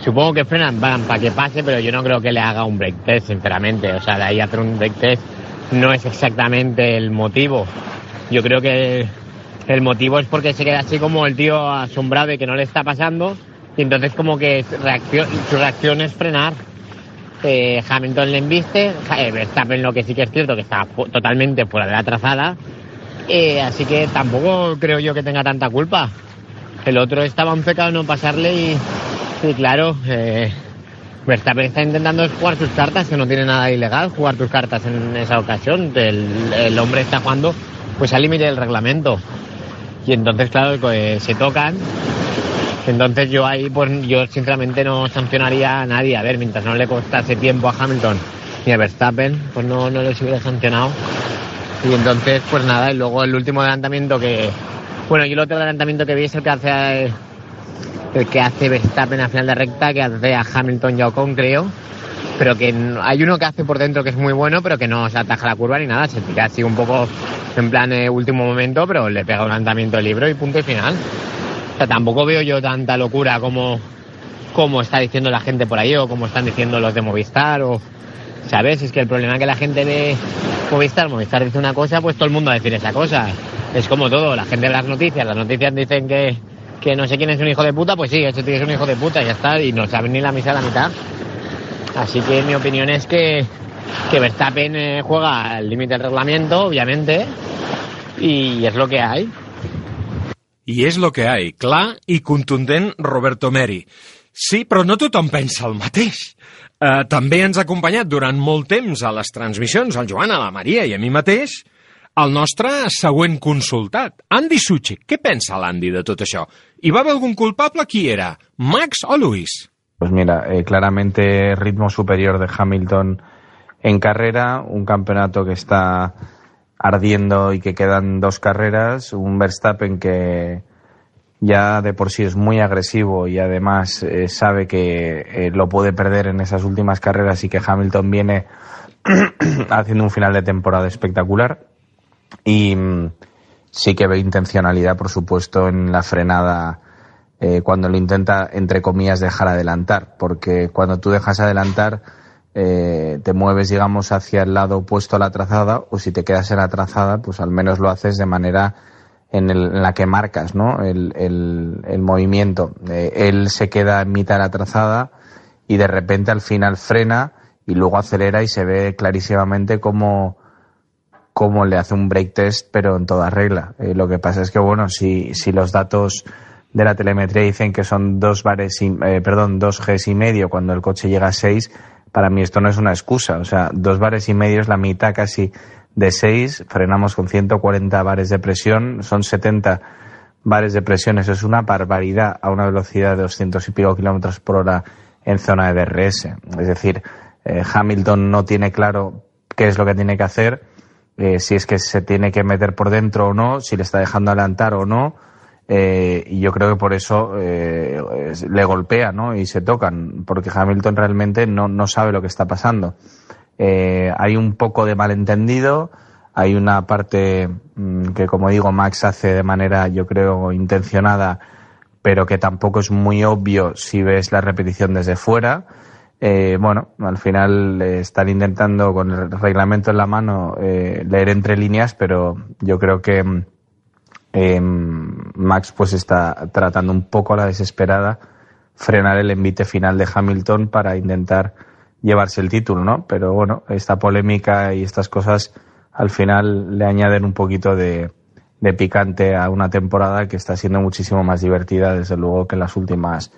supongo que frenan para que pase, pero yo no creo que le haga un break test, sinceramente. O sea, de ahí hacer un break test no es exactamente el motivo. Yo creo que el motivo es porque se queda así como el tío asombrado de que no le está pasando y entonces como que su reacción es frenar. Eh, Hamilton le embiste, eh, Verstappen lo que sí que es cierto que está totalmente fuera de la trazada, eh, así que tampoco creo yo que tenga tanta culpa. El otro estaba en pecado no pasarle y, claro, eh, Verstappen está intentando jugar sus cartas, que no tiene nada ilegal jugar tus cartas en esa ocasión. El, el hombre está jugando pues al límite del reglamento. Y entonces, claro, pues, se tocan. Entonces yo ahí, pues yo sinceramente no sancionaría a nadie. A ver, mientras no le costase tiempo a Hamilton ni a Verstappen, pues no, no les hubiera sancionado. Y entonces, pues nada, y luego el último adelantamiento que... Bueno, y el otro adelantamiento que vi es el que hace el que hace Verstappen a final de recta, que hace a Hamilton y a Ocon, creo. Pero que hay uno que hace por dentro que es muy bueno, pero que no se ataja la curva ni nada, se tira así un poco en plan eh, último momento, pero le pega un lanzamiento de libro y punto y final. O sea, tampoco veo yo tanta locura como, como está diciendo la gente por ahí o como están diciendo los de Movistar o... ¿Sabes? Es que el problema es que la gente ve Movistar, Movistar dice una cosa, pues todo el mundo va a decir esa cosa. Es como todo, la gente ve las noticias, las noticias dicen que, que no sé quién es un hijo de puta, pues sí, ese tío es un hijo de puta, ya está, y no saben ni la misa a la mitad. Así que mi opinión es que, que Verstappen eh, juega al límite del reglamento, obviamente, y es lo que hay. I és lo que hay, clar i contundent Roberto Meri. Sí, però no tothom pensa el mateix. Uh, també ens ha acompanyat durant molt temps a les transmissions el Joan, a la Maria i a mi mateix el nostre següent consultat, Andy Suchi. Què pensa l'Andy de tot això? ¿Y va a haber algún culpable? ¿Quién era? ¿Max o Luis? Pues mira, eh, claramente ritmo superior de Hamilton en carrera, un campeonato que está ardiendo y que quedan dos carreras, un Verstappen que ya de por sí es muy agresivo y además eh, sabe que eh, lo puede perder en esas últimas carreras y que Hamilton viene haciendo un final de temporada espectacular. Y mm, sí que ve intencionalidad, por supuesto, en la frenada eh, cuando lo intenta, entre comillas, dejar adelantar, porque cuando tú dejas adelantar te mueves, digamos, hacia el lado opuesto a la trazada, o si te quedas en la trazada, pues al menos lo haces de manera en, el, en la que marcas ¿no? el, el, movimiento. Eh, él se queda en mitad de la trazada y de repente al final frena y luego acelera y se ve clarísimamente cómo, cómo le hace un break test, pero en toda regla. Eh, lo que pasa es que, bueno, si, si los datos de la telemetría dicen que son dos bares y, eh, perdón, dos Gs y medio cuando el coche llega a seis, para mí esto no es una excusa. O sea, dos bares y medio es la mitad casi de seis, frenamos con 140 bares de presión, son 70 bares de presión. Eso es una barbaridad a una velocidad de 200 y pico kilómetros por hora en zona de DRS. Es decir, eh, Hamilton no tiene claro qué es lo que tiene que hacer, eh, si es que se tiene que meter por dentro o no, si le está dejando adelantar o no. Eh, y yo creo que por eso eh, le golpea ¿no? y se tocan, porque Hamilton realmente no, no sabe lo que está pasando. Eh, hay un poco de malentendido, hay una parte mm, que, como digo, Max hace de manera, yo creo, intencionada, pero que tampoco es muy obvio si ves la repetición desde fuera. Eh, bueno, al final eh, están intentando con el reglamento en la mano eh, leer entre líneas, pero yo creo que mm, eh, Max pues está tratando un poco a la desesperada frenar el envite final de Hamilton para intentar llevarse el título, ¿no? Pero bueno, esta polémica y estas cosas al final le añaden un poquito de, de picante a una temporada que está siendo muchísimo más divertida, desde luego, que las últimas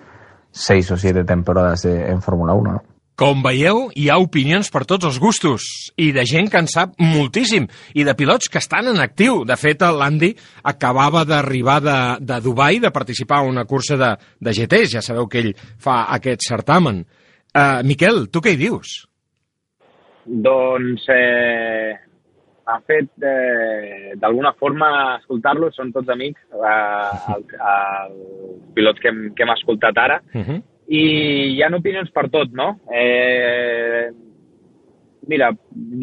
seis o siete temporadas de- en Fórmula 1, ¿no? Com veieu, hi ha opinions per tots els gustos i de gent que en sap moltíssim i de pilots que estan en actiu. De fet, l'Andy acabava d'arribar de, de Dubai de participar en una cursa de, de GTs. Ja sabeu que ell fa aquest certamen. Uh, Miquel, tu què hi dius? Doncs eh, ha fet, eh, d'alguna forma, escoltar-los, són tots amics, eh, el, els pilots que hem, que hem escoltat ara, Uh -huh. i hi ha opinions per tot, no? Eh, mira,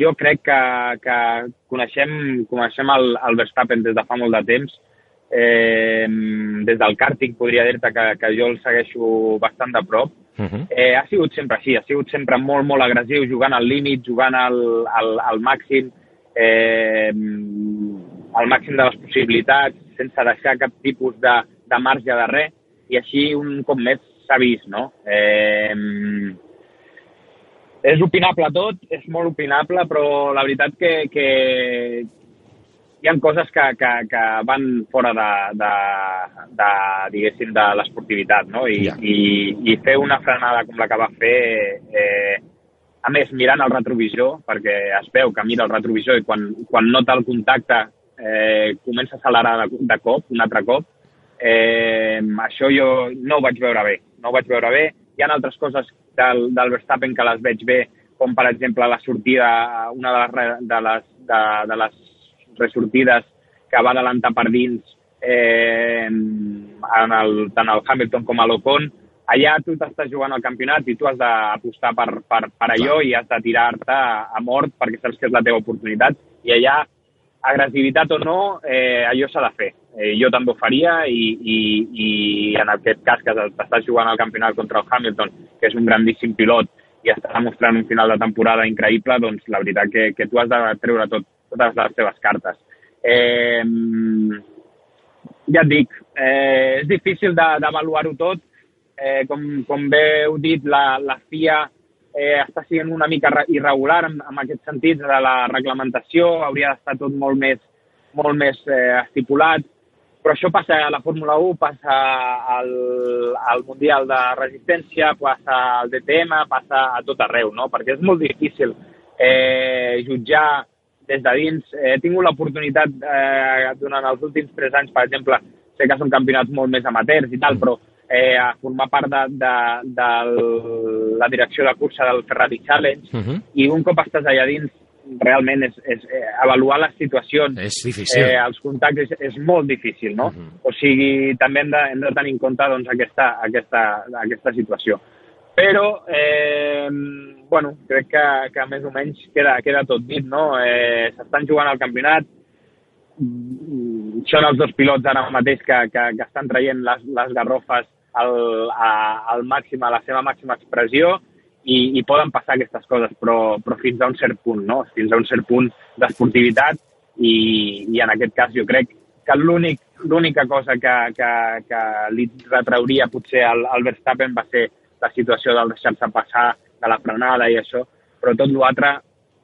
jo crec que, que coneixem, coneixem el, el Verstappen des de fa molt de temps. Eh, des del karting podria dir-te que, que jo el segueixo bastant de prop. Uh -huh. Eh, ha sigut sempre així, ha sigut sempre molt, molt agressiu, jugant al límit, jugant al, al, al màxim, eh, al màxim de les possibilitats, sense deixar cap tipus de, de marge de res, i així un cop més s'ha vist, no? Eh, és opinable tot, és molt opinable, però la veritat que, que hi ha coses que, que, que van fora de, de, de diguéssim, de l'esportivitat, no? I, Ja. i, I fer una frenada com la que va fer, eh, a més, mirant el retrovisor, perquè es veu que mira el retrovisor i quan, quan nota el contacte eh, comença a accelerar de, de cop, un altre cop, eh, això jo no ho vaig veure bé. No ho vaig veure bé. Hi ha altres coses del, del Verstappen que les veig bé, com per exemple la sortida, una de les, de les, de, de les ressortides que va adelantar per dins eh, en el, tant el Hamilton com a l'Ocon, allà tu t'estàs jugant al campionat i tu has d'apostar per, per, per allò i has de tirar-te a, a mort perquè saps que és la teva oportunitat. I allà agressivitat o no, eh, allò s'ha de fer. Eh, jo també ho faria i, i, i en aquest cas que t'estàs jugant al campionat contra el Hamilton, que és un grandíssim pilot i està demostrant un final de temporada increïble, doncs la veritat que, que tu has de treure tot, totes les teves cartes. Eh, ja et dic, eh, és difícil d'avaluar-ho tot. Eh, com, com bé heu dit, la, la FIA eh, està sent una mica re- irregular en, en aquest sentit de la reglamentació, hauria d'estar tot molt més, molt més eh, estipulat, però això passa a la Fórmula 1, passa al, al Mundial de Resistència, passa al DTM, passa a tot arreu, no? perquè és molt difícil eh, jutjar des de dins. Eh, he tingut l'oportunitat eh, durant els últims tres anys, per exemple, sé que són campionats molt més amateurs i tal, però eh, a formar part de, de, de la direcció de cursa del Ferrari Challenge Uh -huh. i un cop estàs allà dins realment és, és eh, avaluar les situacions És difícil. eh, els contactes és, és molt difícil, no? O sigui, també hem de, hem de tenir en compte doncs, aquesta, aquesta, aquesta situació. Però, eh, bueno, crec que, que més o menys queda, queda tot dit, no? Eh, S'estan jugant al campionat, són els dos pilots ara mateix que, que, que estan traient les, les garrofes al, a, al màxim, a la seva màxima expressió i, i poden passar aquestes coses, però, però fins a un cert punt, no? Fins a un cert punt d'esportivitat i, i en aquest cas jo crec que l'únic l'única cosa que, que, que li retrauria potser al, al Verstappen va ser la situació del deixar-se passar de la frenada i això, però tot l'altre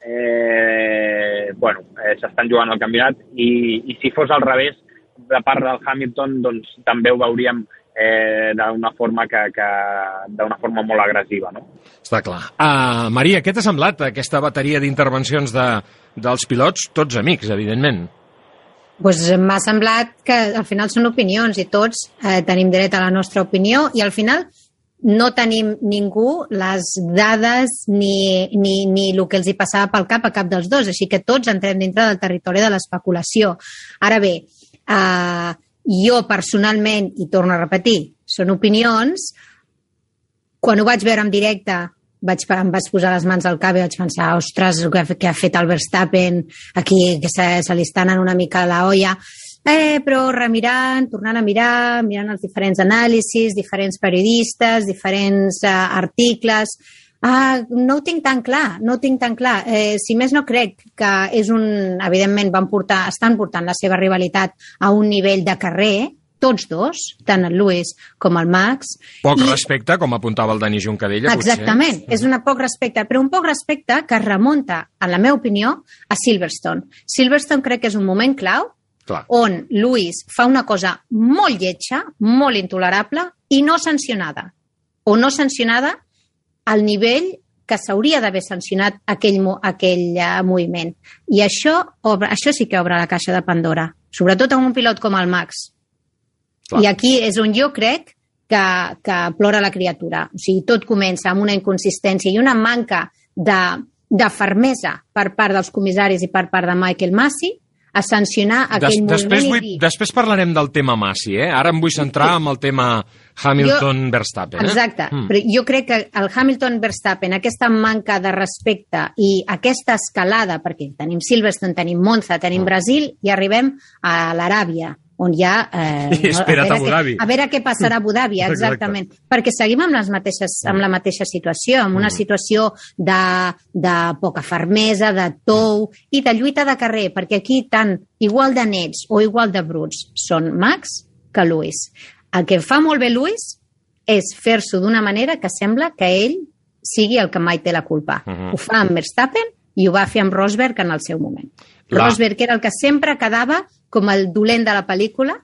eh, bueno, eh, s'estan jugant al campionat i, i si fos al revés de part del Hamilton doncs també ho veuríem eh, d'una forma que, que d'una forma molt agressiva, no? Està clar. Uh, Maria, què t'ha semblat aquesta bateria d'intervencions de, dels pilots? Tots amics, evidentment. pues m'ha semblat que al final són opinions i tots eh, tenim dret a la nostra opinió i al final no tenim ningú les dades ni, ni, ni el que els hi passava pel cap a cap dels dos, així que tots entrem dintre del territori de l'especulació. Ara bé, eh, jo personalment, i torno a repetir, són opinions, quan ho vaig veure en directe vaig, em vaig posar les mans al cap i vaig pensar, ostres, que, ha- ha fet el Verstappen aquí, que se, se li està anant una mica la olla. Eh, però remirant, tornant a mirar, mirant els diferents anàlisis, diferents periodistes, diferents eh, articles, Ah, no ho tinc tan clar, no ho tinc tan clar. Eh, si més no crec que és un... Evidentment van portar, estan portant la seva rivalitat a un nivell de carrer, tots dos, tant el Lewis com el Max. Poc I- respecte, com apuntava el Dani Juncadella, Exactament, és un poc respecte, però un poc respecte que es remunta, en la meva opinió, a Silverstone. Silverstone crec que és un moment clau Clar. on Lewis fa una cosa molt lletja, molt intolerable i no sancionada. O no sancionada al nivell que s'hauria d'haver sancionat aquell, aquell uh, moviment. I això, obre, això sí que obre la caixa de Pandora, sobretot amb un pilot com el Max. Clar. I aquí és on jo crec que, que plora la criatura. O sigui, tot comença amb una inconsistència i una manca de, de fermesa per part dels comissaris i per part de Michael Massey a sancionar aquell Des, després, moviment vull, i després parlarem del tema Massi, eh? Ara em vull centrar en el tema Hamilton-Verstappen. Eh? Exacte, Mm. però jo crec que el Hamilton-Verstappen, aquesta manca de respecte i aquesta escalada, perquè tenim Silverstone, tenim Monza, tenim Mm. Brasil i arribem a l'Aràbia, on hi ha... Eh, I espera't a, a Abu veure Dhabi. què, a veure què passarà a Abu Dhabi, Exacte. exactament. Perquè seguim amb, les mateixes, amb la mateixa situació, amb una Mm. situació de, de poca fermesa, de tou i de lluita de carrer, perquè aquí tant igual de nets o igual de bruts són Max que Lewis. El que fa molt bé Lewis és fer-s'ho d'una manera que sembla que ell sigui el que mai té la culpa. Mhm. Ho fa amb Verstappen i ho va fer amb Rosberg en el seu moment. La- Rosberg era el que sempre quedava com el dolent de la pel·lícula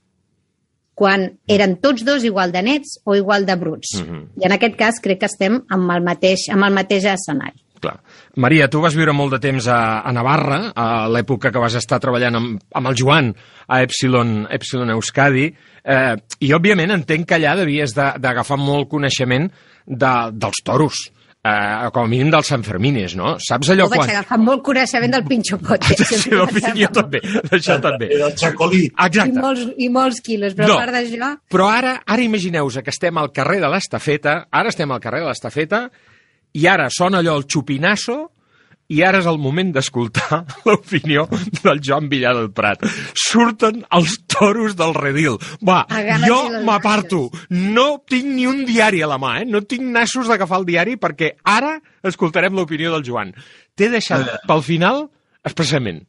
quan eren tots dos igual de nets o igual de bruts. Mhm. I en aquest cas crec que estem amb el mateix, amb el mateix escenari. Clar. Maria, tu vas viure molt de temps a, a Navarra, a l'època que vas estar treballant amb, amb el Joan a Epsilon, Epsilon Euskadi, eh, i òbviament entenc que allà devies de- d'agafar molt coneixement de, dels toros, eh, com a mínim dels Sanfermines, no? Saps allò Jo vaig quan... agafar molt coneixement del pinxo pote. Sí, jo també, d'això també. El xacolí. I Exacte. molts, I molts quilos, però No. a part d'això... Però ara, ara imagineu-vos que estem al carrer de l'Estafeta, ara estem al carrer de l'Estafeta, i ara sona allò el xupinasso, i ara és el moment d'escoltar l'opinió del Joan Villar del Prat. Surten els toros del redil. Va, jo m'aparto. No tinc ni un diari a la mà, eh? No tinc nassos d'agafar el diari perquè ara escoltarem l'opinió del Joan. T'he deixat pel final expressament.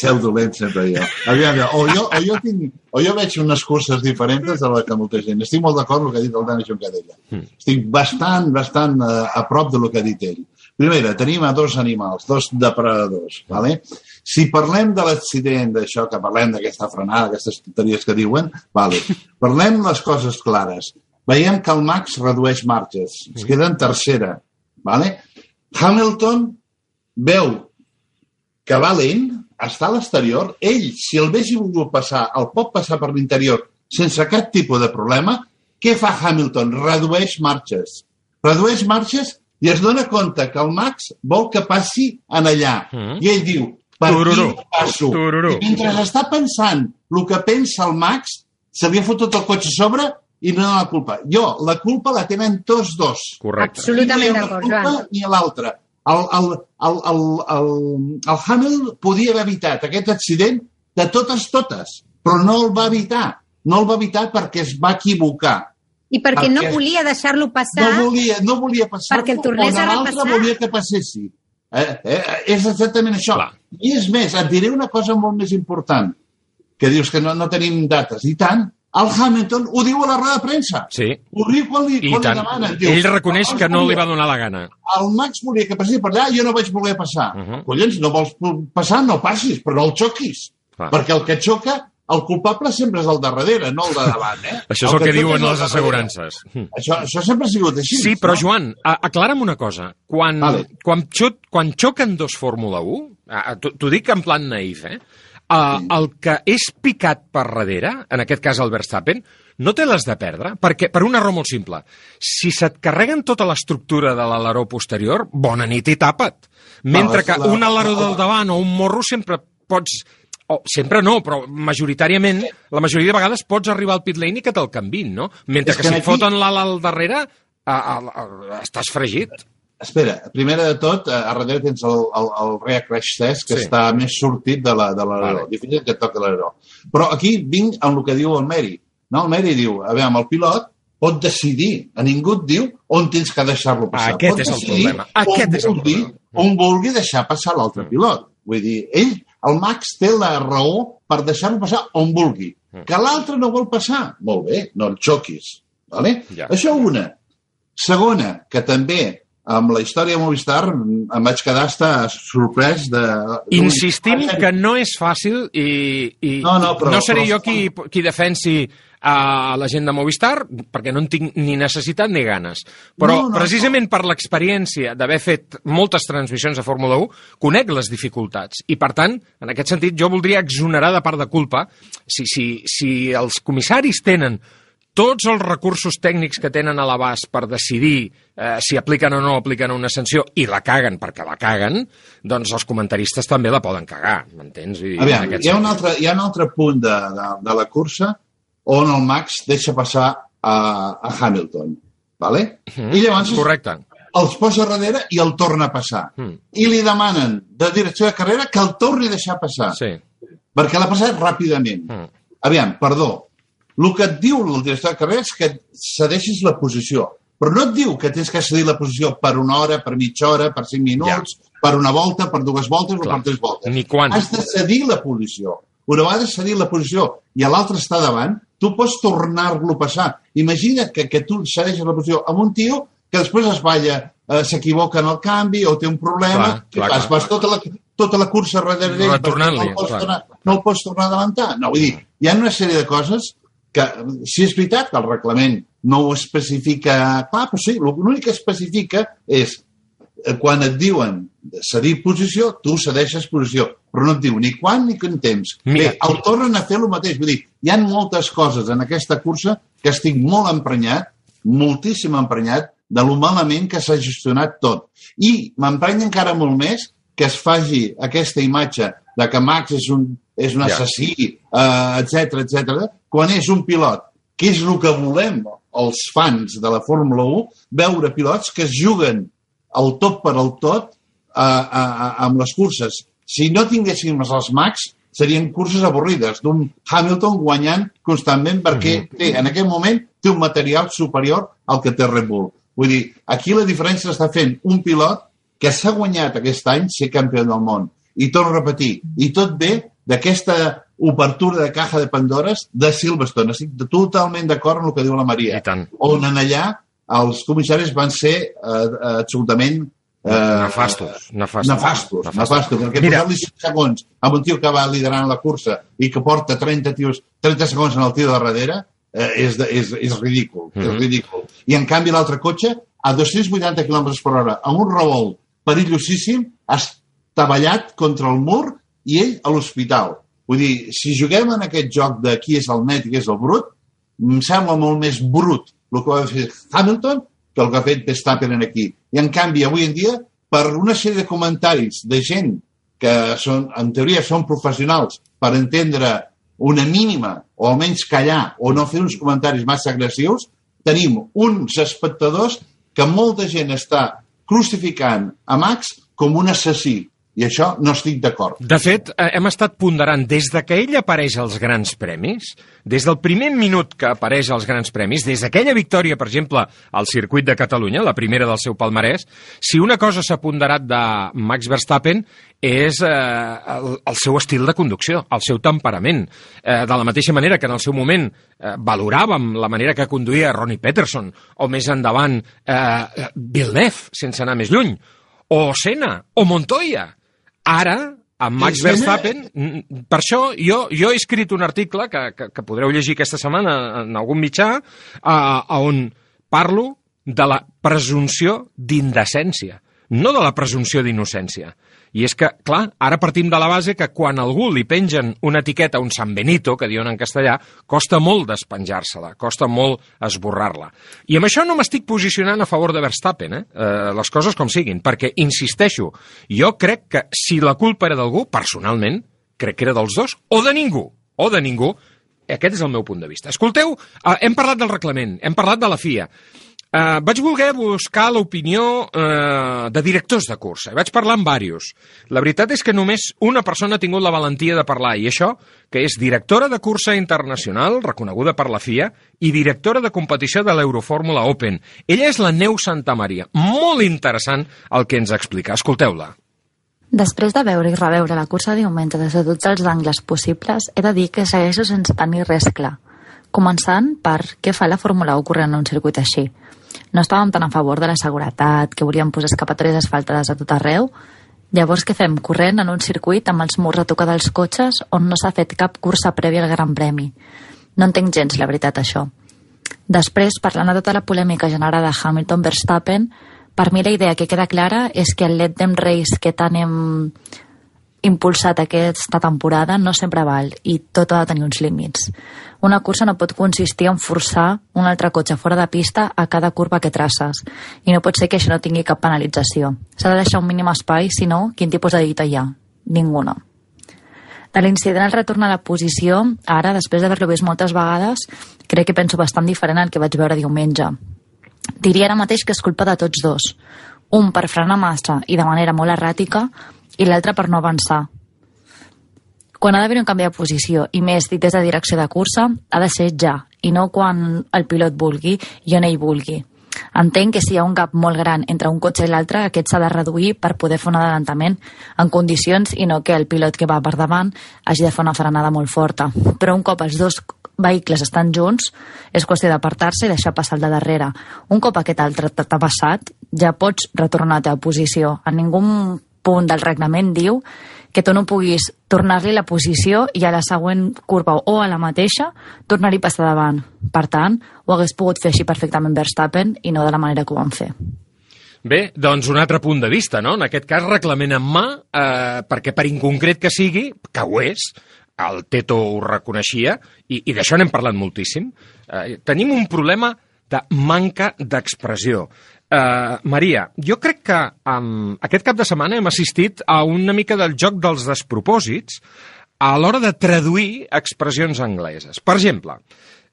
Seu dolent sempre jo. Aviam, o jo, o jo, tinc, o jo veig unes curses diferents de la que molta gent. Estic molt d'acord amb el que ha dit el Dani Juncadella. Mm. Estic bastant, bastant a, a prop de lo que ha dit ell. Primera, tenim a dos animals, dos depredadors. Vale? Si parlem de l'accident, d'això que parlem d'aquesta frenada, aquestes tonteries que diuen, vale. parlem les coses clares. Veiem que el Max redueix marges, es queda en tercera. Vale? Hamilton veu que va lent, està a l'exterior, ell, si el vegi volgut passar, el pot passar per l'interior sense cap tipus de problema, què fa Hamilton? Redueix marxes. Redueix marxes i es dona compte que el Max vol que passi en allà. Mm. I ell diu, per Tururú. aquí no passo. Tururú. I mentre està pensant el que pensa el Max, se li ha fotut el cotxe a sobre i no la culpa. Jo, la culpa la tenen tots dos. Correcte. Absolutament d'acord, Joan. Ni l'altre. El, el, el, el, el, el Hamil podia haver evitat aquest accident de totes, totes, però no el va evitar. No el va evitar perquè es va equivocar. I perquè no Perquè- volia deixar-lo passar... No volia, no volia passar Perquè el tornés a repassar. volia que passessi. Eh, eh, és exactament això. Clar. I és més, et diré una cosa molt més important, que dius que no, no tenim dates. I tant, el Hamilton ho diu a la roda de premsa. Sí. Ho diu quan li, I quan li demanen. Diu, Ell reconeix "El que no li va donar la gana. el Max volia que passés per allà, jo no vaig voler passar. Uh -huh. Collons, no vols passar, no passis, però no el xoquis. Clar. Perquè el que xoca, el culpable sempre és el de darrere, no el de davant. Eh? Això és el que xoca diuen el les assegurances. Això, això sempre ha sigut així. Sí, però no? Joan, aclara'm una cosa. Quan, Vale. quan, xo quan xoquen dos Fórmula 1, Ah, T'ho t'ho dic en plan naïf, eh? Uh, el que és picat per darrere, en aquest cas el Verstappen, no té les de perdre, perquè per una raó molt simple. Si se't carreguen tota l'estructura de l'aleró posterior, bona nit i tapa't. Mentre que un aleró del davant o un morro sempre pots... O, sempre no, però majoritàriament, la majoria de vegades pots arribar al pit lane i que te'l canvin, no? Mentre que, que si aquí- foten l'ala al darrere, a, a, a, estàs fregit. Espera, primer de tot, eh, a darrere tens el, el, el Rear Crash Test, que Sí. està més sortit de la- de l'aleró. Vale. Difícil que et toqui l'aleró. Però aquí vinc amb el que diu el Meri. No, el Meri diu, a veure, el pilot pot decidir. A ningú et diu on tens que deixar-lo passar. Aquest pot és el problema. Aquest és el vulgui, problema. Mm. On vulgui deixar passar l'altre pilot. Vull dir, ell, el Max, té la raó per deixar-lo passar on vulgui. Mm. Que l'altre no vol passar. Molt bé, no el xoquis. Vale? Ja. Això una. Segona, que també amb la història de Movistar em vaig quedar estar sorprès de... Insistim que no és fàcil i, i No, no, però- no seré però- jo qui, qui defensi a la gent de Movistar, perquè no en tinc ni necessitat ni ganes. Però No, no, precisament per l'experiència d'haver fet moltes transmissions de Fórmula 1, conec les dificultats. I, per tant, en aquest sentit, jo voldria exonerar de part de culpa si, si, si els comissaris tenen tots els recursos tècnics que tenen a l'abast per decidir eh, si apliquen o no apliquen una sanció i la caguen perquè la caguen, doncs els comentaristes també la poden cagar, m'entens? I, Aviam, hi ha, un altre, hi ha un altre punt de, de, de la cursa on el Max deixa passar a, a Hamilton. Vale? Mhm, I llavors Correcte. els posa darrere i el torna a passar. Mm. I li demanen de direcció de carrera que el torni a deixar passar. Sí. Perquè l'ha passat ràpidament. Mm. Aviam, perdó. El que et diu el director de carrera és que cedeixis la posició. Però no et diu que tens que cedir la posició per una hora, per mitja hora, per cinc minuts, per una volta, per dues voltes Clar. o per tres voltes. Ni quan. Has de cedir la posició. Una vegada cedir la posició i l'altre està davant, tu pots tornar-lo a passar. Imagina que, que tu cedeixes la posició amb un tio que després es balla, eh, s'equivoca en el canvi o té un problema, Clar, clar, fas? clar, Vas tota la, tota la cursa darrere d'ell, Retornant-li, no el pots tornar, no el pots tornar a adelantar. No, vull dir, hi ha una sèrie de coses que, si és veritat que el reglament no ho especifica clar, però sí, l'únic que especifica és eh, quan et diuen cedir posició, tu cedeixes posició, però no et diu ni quan ni quin temps. Mira. Bé, el tornen a fer el mateix. Vull dir, hi ha moltes coses en aquesta cursa que estic molt emprenyat, moltíssim emprenyat, de lo malament que s'ha gestionat tot. I m'emprenya encara molt més que es faci aquesta imatge de que Max és un, és un assassí, eh, etc etc, quan és un pilot, que és el que volem els fans de la Fórmula 1, veure pilots que es juguen el tot per al tot a, a, a, amb les curses. Si no tinguéssim els Max, serien curses avorrides, d'un Hamilton guanyant constantment perquè té, en aquest moment té un material superior al que té Red Bull. Vull dir, aquí la diferència està fent un pilot que s'ha guanyat aquest any ser campió del món. I torno a repetir, i tot ve d'aquesta obertura de caja de Pandores de Silverstone. Estic totalment d'acord amb el que diu la Maria. I tant. On en allà els comissaris van ser eh, absolutament eh, Nefastos, nefastos. nefastos, nefastos, perquè Mira. posar-li 5 segons amb un tio que va liderant la cursa i que porta 30, tios, 30 segons en el tio de darrere eh, és, de, és, és ridícul, Mhm. és ridícul. I en canvi l'altre cotxe a 280 km per hora amb un revolt perillosíssim ha estavellat contra el mur i ell a l'hospital. Vull dir, si juguem en aquest joc de qui és el net i qui és el brut, em sembla molt més brut el que va fer Hamilton que el que ha fet Verstappen en aquí. I en canvi, avui en dia, per una sèrie de comentaris de gent que són, en teoria són professionals per entendre una mínima, o almenys callar, o no fer uns comentaris massa agressius, tenim uns espectadors que molta gent està crucificant a Max com un assassí. I això no estic d'acord. De fet, eh, hem estat ponderant des de que ell apareix als grans premis, des del primer minut que apareix als grans premis, des d'aquella victòria, per exemple, al circuit de Catalunya, la primera del seu palmarès, si una cosa s'ha ponderat de Max Verstappen és eh, el, el seu estil de conducció, el seu temperament. Eh, de la mateixa manera que en el seu moment eh, valoràvem la manera que conduïa Ronnie Peterson, o més endavant eh, Villeneuve, sense anar més lluny, o Senna, o Montoya. Ara, amb Max Verstappen, per això jo, jo he escrit un article que, que, que podreu llegir aquesta setmana en algun mitjà, eh, on parlo de la presumpció d'indecència, no de la presumpció d'innocència. I és que, clar, ara partim de la base que quan a algú li pengen una etiqueta, un San Benito, que diuen en castellà, costa molt despenjar-se-la, costa molt esborrar-la. I amb això no m'estic posicionant a favor de Verstappen, eh? eh? Les coses com siguin, perquè, insisteixo, jo crec que si la culpa era d'algú, personalment, crec que era dels dos, o de ningú, o de ningú, aquest és el meu punt de vista. Escolteu, eh, hem parlat del reglament, hem parlat de la FIA, Uh, vaig voler buscar l'opinió uh, de directors de cursa. Vaig parlar amb diversos. La veritat és que només una persona ha tingut la valentia de parlar, i això, que és directora de cursa internacional, reconeguda per la FIA, i directora de competició de l'Eurofórmula Open. Ella és la Neu Santa Maria. Molt interessant el que ens explica. Escolteu-la. Després de veure i reveure la cursa diumenge des de tots els angles possibles, he de dir que segueixo sense tenir res clar. Començant per què fa la Fórmula 1 corrent en un circuit així no estàvem tan a favor de la seguretat, que volíem posar escapatòries asfaltades a tot arreu. Llavors, què fem? Corrent en un circuit amb els murs a tocar dels cotxes on no s'ha fet cap cursa prèvia al Gran Premi. No entenc gens, la veritat, això. Després, parlant de tota la polèmica generada Hamilton-Verstappen, per mi la idea que queda clara és que el Let Them Race que tant hem impulsat aquesta temporada no sempre val i tot ha de tenir uns límits. Una cursa no pot consistir en forçar un altre cotxe fora de pista a cada curva que traces i no pot ser que això no tingui cap penalització. S'ha de deixar un mínim espai, si no, quin tipus de dita hi ha? Ninguna. De l'incident al retorn a la posició, ara, després d'haver-lo vist moltes vegades, crec que penso bastant diferent al que vaig veure diumenge. Diria ara mateix que és culpa de tots dos. Un per frenar massa i de manera molt erràtica, i l'altre per no avançar. Quan ha d'haver un canvi de posició, i més dit des de direcció de cursa, ha de ser ja, i no quan el pilot vulgui i on ell vulgui. Entenc que si hi ha un gap molt gran entre un cotxe i l'altre, aquest s'ha de reduir per poder fer un adelantament en condicions i no que el pilot que va per davant hagi de fer una frenada molt forta. Però un cop els dos vehicles estan junts, és qüestió d'apartar-se i deixar passar el de darrere. Un cop aquest altre t'ha passat, ja pots retornar a la teva posició. En ningú punt del reglament diu que tu no puguis tornar-li la posició i a la següent curva o a la mateixa tornar-hi passar davant. Per tant, ho hagués pogut fer així perfectament Verstappen i no de la manera que ho van fer. Bé, doncs un altre punt de vista, no? En aquest cas, reglament en mà, eh, perquè per inconcret que sigui, que ho és, el Teto ho reconeixia, i, i d'això n'hem parlat moltíssim, eh, tenim un problema de manca d'expressió. Uh, Maria, jo crec que um, aquest cap de setmana hem assistit a una mica del joc dels despropòsits a l'hora de traduir expressions angleses. Per exemple,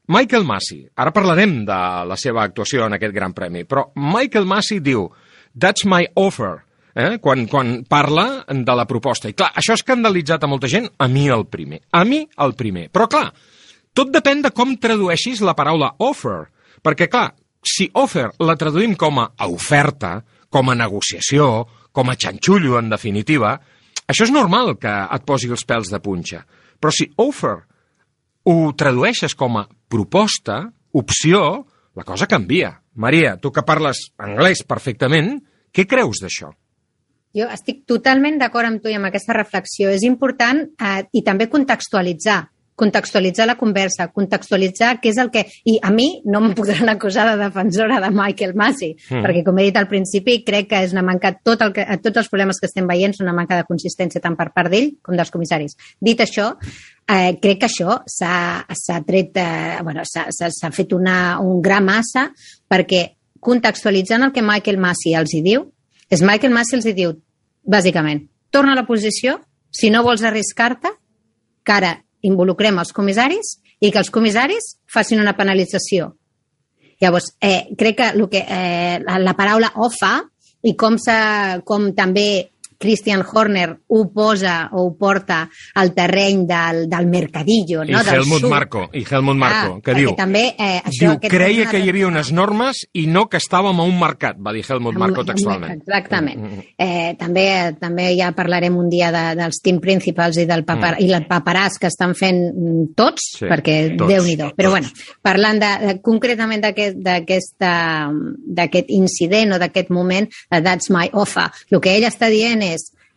Michael Massey, ara parlarem de la seva actuació en aquest Gran Premi, però Michael Massey diu «That's my offer», eh? quan, quan parla de la proposta. I clar, això ha escandalitzat a molta gent, a mi el primer. A mi el primer. Però clar, tot depèn de com tradueixis la paraula offer, perquè clar, si offer la traduïm com a oferta, com a negociació, com a xanxullo, en definitiva, això és normal que et posi els pèls de punxa. Però si offer ho tradueixes com a proposta, opció, la cosa canvia. Maria, tu que parles anglès perfectament, què creus d'això? Jo estic totalment d'acord amb tu i amb aquesta reflexió. És important eh, i també contextualitzar contextualitzar la conversa, contextualitzar què és el que... I a mi no em podran acusar de defensora de Michael Massey, mm. perquè, com he dit al principi, crec que és una manca... Tot el que, tots els problemes que estem veient són una manca de consistència tant per part d'ell com dels comissaris. Dit això, eh, crec que això s'ha tret... Eh, bueno, s'ha fet una, un gran massa perquè contextualitzant el que Michael Massey els hi diu, és Michael Massey els hi diu, bàsicament, torna a la posició, si no vols arriscar-te, que ara involucrem els comissaris i que els comissaris facin una penalització. Llavors, eh, crec que, el que eh, la, la paraula OFA i com, com també Christian Horner ho posa o ho porta al terreny del, del mercadillo, no? I del Helmut sud. Marco, i Helmut Marco, ah, que diu, també, eh, això, diu creia que hi havia unes normes i no que estàvem a un mercat, va dir Helmut Marco textualment. Exactament. Mm -hmm. eh, també també ja parlarem un dia de, dels team principals i del papar, mm. i el paperàs que estan fent tots, sí, perquè déu-n'hi-do. Però bueno, parlant de, de, concretament d'aquest incident o d'aquest moment, That's My Offer, el que ell està dient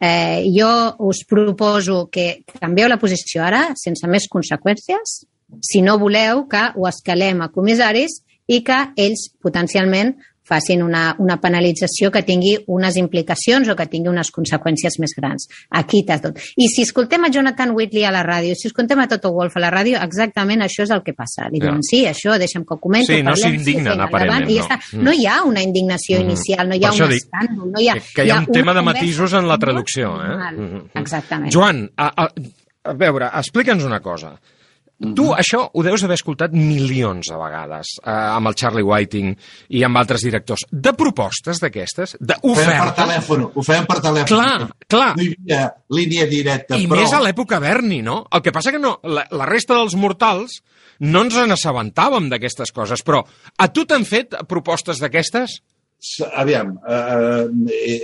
eh, jo us proposo que canvieu la posició ara, sense més conseqüències, si no voleu que ho escalem a comissaris i que ells potencialment facin una, una penalització que tingui unes implicacions o que tingui unes conseqüències més grans. Aquí t'has tot. I si escoltem a Jonathan Whitley a la ràdio, si escoltem a Toto Wolf a la ràdio, exactament això és el que passa. Li diuen, sí, això, deixa'm que ho comento. Sí, no s'indignen, aparentment, endavant", I ja no. està. Mm. No hi ha una indignació Mm. inicial, no hi ha un dic escàndol, no hi ha... Que, que hi ha un tema de matisos en la traducció. Eh? normal. Mm. Exactament. Joan, a, a, a veure, explica'ns una cosa. Tu això ho deus haver escoltat milions de vegades eh, amb el Charlie Whiting i amb altres directors. De propostes d'aquestes, Ho fèiem per d'ofertes... telèfon, ho fèiem per telèfon. Clar, clar. No hi havia línia directa, I però... més a l'època Berni, no? El que passa que no, la, la resta dels mortals no ens n'assabentàvem d'aquestes coses, però a tu t'han fet propostes d'aquestes? Aviam, eh,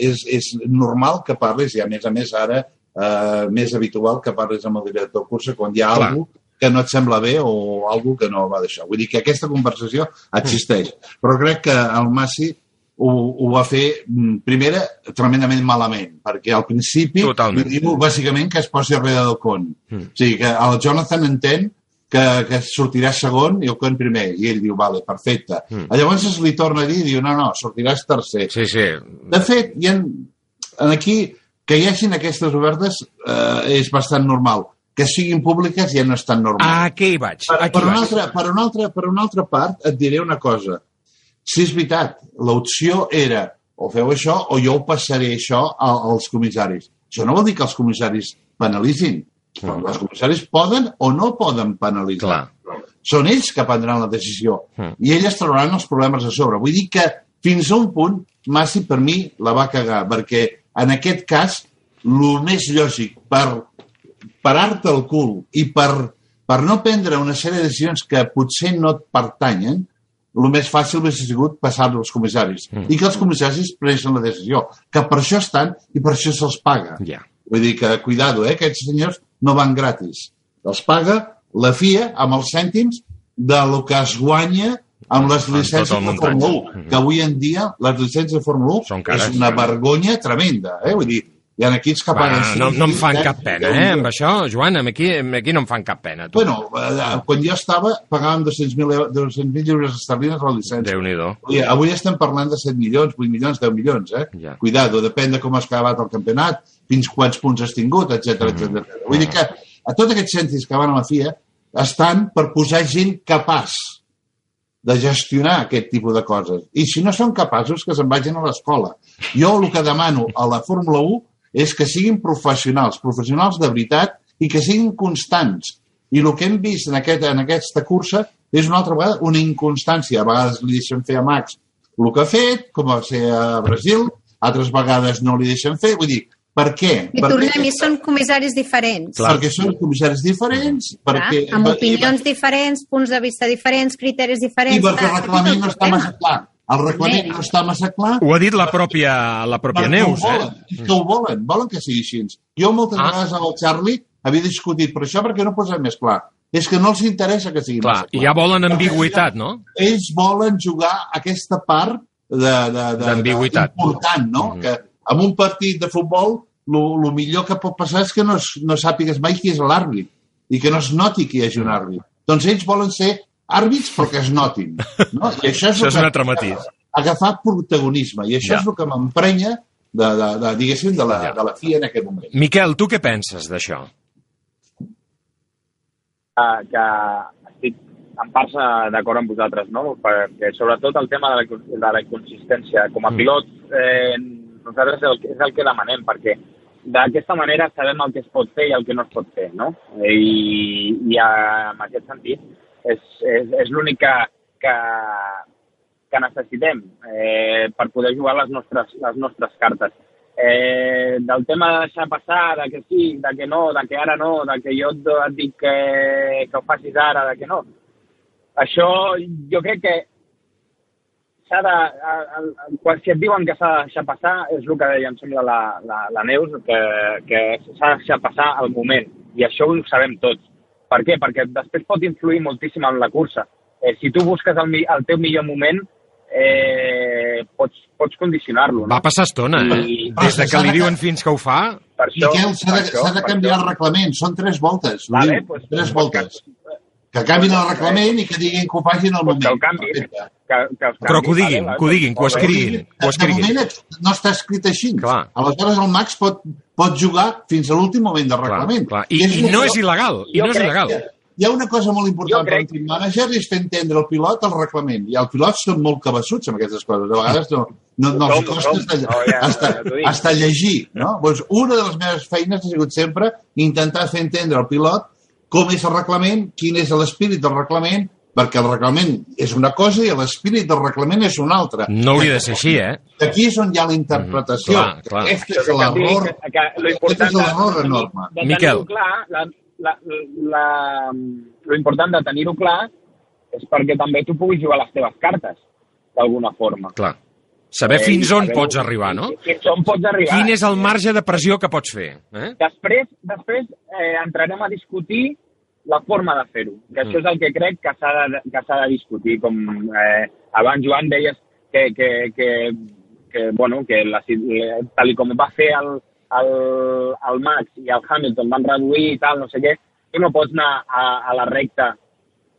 és, és normal que parlis, i a més a més ara eh, més habitual que parlis amb el director del curs quan hi ha Clar. alguna que no et sembla bé o algú que no va deixar. Vull dir que aquesta conversació existeix. Però crec que el Massi ho, ho va fer, mm, primera, tremendament malament, perquè al principi Totalment. li diu bàsicament que es posi darrere del con. Mm. O sigui, que el Jonathan entén que, que sortirà segon i el Con primer. I ell diu, vale, perfecte. Mm. Llavors es li torna a dir, diu, no, no, sortiràs tercer. Sí, sí. De fet, hi ha, en aquí, que hi hagin aquestes ofertes eh, és bastant normal. Que siguin públiques ja no és tan normal. Ah, què hi vaig? Per, Aquí per, una vaig. altra, per, una altra, per una altra part, et diré una cosa. Si és veritat, l'opció era o feu això o jo ho passaré això a- als comissaris. Això no vol dir que els comissaris penalitzin. Mm. Els comissaris poden o no poden penalitzar. Són ells que prendran la decisió. Mm. I ells trauran els problemes a sobre. Vull dir que fins a un punt, Massi per mi la va cagar, perquè en aquest cas, el més lògic per parar-te el cul i per, per no prendre una sèrie de decisions que potser no et pertanyen, el més fàcil hauria sigut passar-ho als comissaris. Mm. I que els comissaris prenen la decisió. Que per això estan i per això se'ls paga. Ja. Vull dir que, cuidado, eh, aquests senyors no van gratis. Els paga la FIA amb els cèntims de lo que es guanya amb les llicències de. Fórmula 1, que avui en dia les llicències de Fórmula 1 cares. és una vergonya tremenda. Eh? Vull dir, hi ha equips que paguen... Va, no, no em fan cap pena, eh, amb això, Joan, aquí, aquí no em fan cap pena. Tu. Bueno, eh, quan jo estava pagàvem 200.000 200 lliures esterlines la llicència. Déu-n'hi-do. Avui, avui estem parlant de 7 milions, 8 milions, 10 milions, eh? Ja. Cuidado, depèn de com has acabat el campionat, fins quants punts has tingut, etc Mm. etc. etc. Vull dir que a tots aquests cèntims que van a la FIA estan per posar gent capaç de gestionar aquest tipus de coses. I si no són capaços, que se'n vagin a l'escola. Jo el que demano a la Fórmula 1 és que siguin professionals, professionals de veritat i que siguin constants. I el que hem vist en, aquest, en aquesta cursa és una altra vegada una inconstància. A vegades li deixen fer a Max el que ha fet, com va ser a Brasil, altres vegades no li deixen fer. Vull dir, per què? I per tornem, i són comissaris diferents. Perquè són comissaris diferents, perquè... Clar, amb opinions diferents, punts de vista diferents, criteris diferents. I perquè el clar, reglament no està massa clar. El reglament no està massa clar Ho ha dit la pròpia, la pròpia Neus, ho eh? volen. És que ho volen, volen que sigui així. Jo moltes Ah. vegades amb el Charlie havia discutit per això perquè no ho posem més clar. És que no els interessa que sigui Clar, massa clar. i ja volen ambigüitat, no? Ells volen jugar aquesta part de, de, de, D'ambigüitat. important, no? Mhm. Que en un partit de futbol el millor que pot passar és que no, no sàpigues mai qui és l'àrbit i que no es noti que hi hagi un àrbit. Doncs ells volen ser àrbits però que es notin. No? I això és, Això el és que- un altre matís. agafar protagonisme. I això Ja. és el que m'emprenya de, de, de, diguéssim, de la, de la FIA en aquest moment. Miquel, tu què penses d'això? eh, que estic en part eh, d'acord amb vosaltres, no? Perquè sobretot el tema de la, de la inconsistència. Com a Mm. pilot, eh, nosaltres és el, que- és el que demanem, perquè d'aquesta manera sabem el que es pot fer i el que no es pot fer, no? I, i en aquest sentit és, és, és l'únic que, que, que necessitem eh, per poder jugar les nostres, les nostres cartes. Eh, del tema de deixar passar, de que sí, de que no, de que ara no, de que jo et, dic que, que ho facis ara, de que no. Això jo crec que s'ha de... a- a- Quan si et diuen que s'ha de deixar passar, és el que deia, em sembla, la, la, la Neus, que, que s'ha de deixar passar al moment. I això ho sabem tots. Per què? Perquè després pot influir moltíssim en la cursa. Eh, si tu busques el, el teu millor moment, eh, pots, pots condicionar-lo. No? Va passar estona, eh? I- Des de que li diuen fins que ho fa... Per això, Miquel, s'ha de, això, de canviar això. el reglament. Són tres voltes. Vale, pues- tres voltes. Que canvin el reglament i que diguin que ho facin al Pues que moment. el canviïn. Perfecte. que, que els Però que ho canvi, diguin, vale, que ho diguin, que ho escriguin. Que ho De escriguin. moment no està escrit així. Clar. Aleshores el Max pot, pot jugar fins a l'últim moment del reglament. clar. I- i no és il·legal, i no és il·legal. que Hi ha una cosa molt important per un team manager és fer entendre al pilot el reglament. I els pilots són molt cabassuts amb aquestes coses. A vegades no, no, no els costa hasta, No, ja, hasta, hasta llegir. No? Doncs una de les meves feines ha sigut sempre intentar fer entendre al pilot com és el reglament, quin és l'espírit del reglament, perquè el reglament és una cosa i l'espírit del reglament és una altra. No hauria de ser així, eh? Aquí és on hi ha la interpretació. Clar, clar. Aquest és l'error. Aquest important és l'error enorme. de tenir-ho clar, la, la, la, lo important de tenir-ho clar és perquè també tu puguis jugar les teves cartes, d'alguna forma. Clar. Saber Eh, fins on saber- pots arribar, no? Fins on pots arribar. Quin és el marge de pressió que pots fer? Eh? Després, després eh, entrarem a discutir la forma de fer-ho, que això Mm. és el que crec que s'ha de, que de discutir. Com eh, abans, Joan, deies que, que, que, que, bueno, que la, tal com va fer el, el, el Max i el Hamilton van reduir i tal, no sé què, tu no pots anar a, a la recta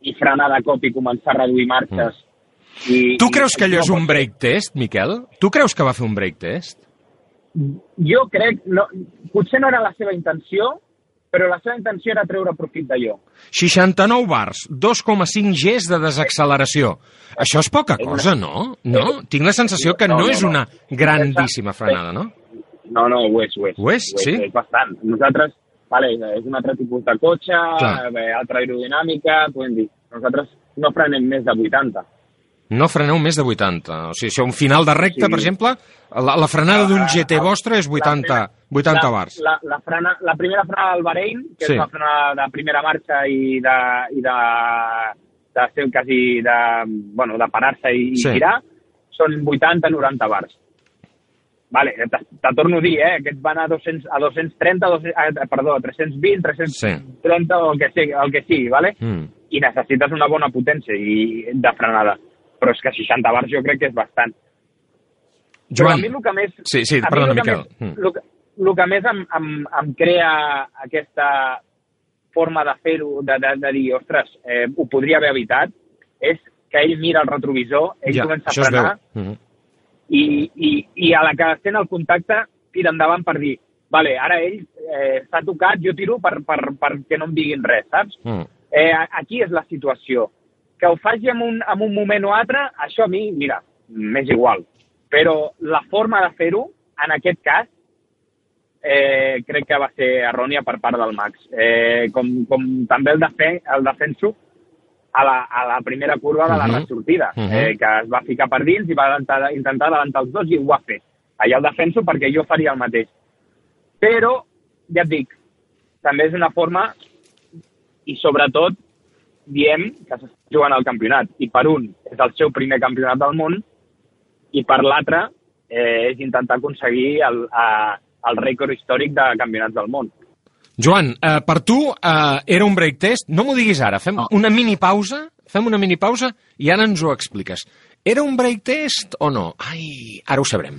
i frenar de cop i començar a reduir marxes. I, Tu i- creus que allò no és un break test, Miquel? Tu creus que va fer un break test? Jo crec, no, potser no era la seva intenció, però la seva intenció era treure profit d'allò. 69 bars, 2,5 Gs de desacceleració. Això és poca cosa, no? No? Tinc la sensació que no, és una grandíssima frenada, no? No, no, ho és, ho és. Ho és, sí? És bastant. Nosaltres, vale, és un altre tipus de cotxe, Clar. eh, altra aerodinàmica, podem dir. Nosaltres no frenem més de 80. No freneu més de 80. O sigui, si un final de recta, Sí. per exemple, la, la frenada d'un GT vostre és 80, 80 la, bars. La, la, frena, la primera frenada del Bahrein, que Sí. és una frenada de primera marxa i de, i de, de ser quasi de, bueno, de parar-se i, Sí. girar, són 80-90 bars. Vale, te, te torno a dir, eh, aquests van a, 200, a 230, 200, eh, perdó, a 320, 330 o el que sigui, el que sigui vale? Mm. i necessites una bona potència i, de frenada. Però és que 60 bars jo crec que és bastant. Però a Joan. mi el que més... Sí, sí, perdona, el que Miquel. Més, Mm. el, que, el que més em, em, em crea aquesta forma de fer-ho, de, de, de dir, ostres, eh, ho podria haver evitat, és que ell mira el retrovisor, ell Ja, comença a frenar Mhm. i, i, i a la que sent el contacte tira endavant per dir vale, ara ell eh, s'ha tocat, jo tiro per, per, perquè no em diguin res, saps? Mm. Eh, aquí és la situació. Que ho faci en un, en un moment o altre, això a mi, mira, m'és igual. Però la forma de fer-ho, en aquest cas, eh, crec que va ser errònia per part del Max. Eh, com, com també el, defen el defenso a la, a la primera curva de la Mhm. ressortida, Mhm. eh, que es va ficar per dins i va intentar, intentar adelantar els dos i ho ha fet. Allà el defenso perquè jo faria el mateix. Però, ja et dic, també és una forma i sobretot diem que s'està jugant al campionat i per un és el seu primer campionat del món i per l'altre eh, és intentar aconseguir el, a, el rècord històric de campionats del món. Joan, eh, per tu eh, era un break test? No m'ho diguis ara, fem una mini pausa, fem una mini pausa i ara ens ho expliques. Era un break test o no? Ai, ara ho sabrem.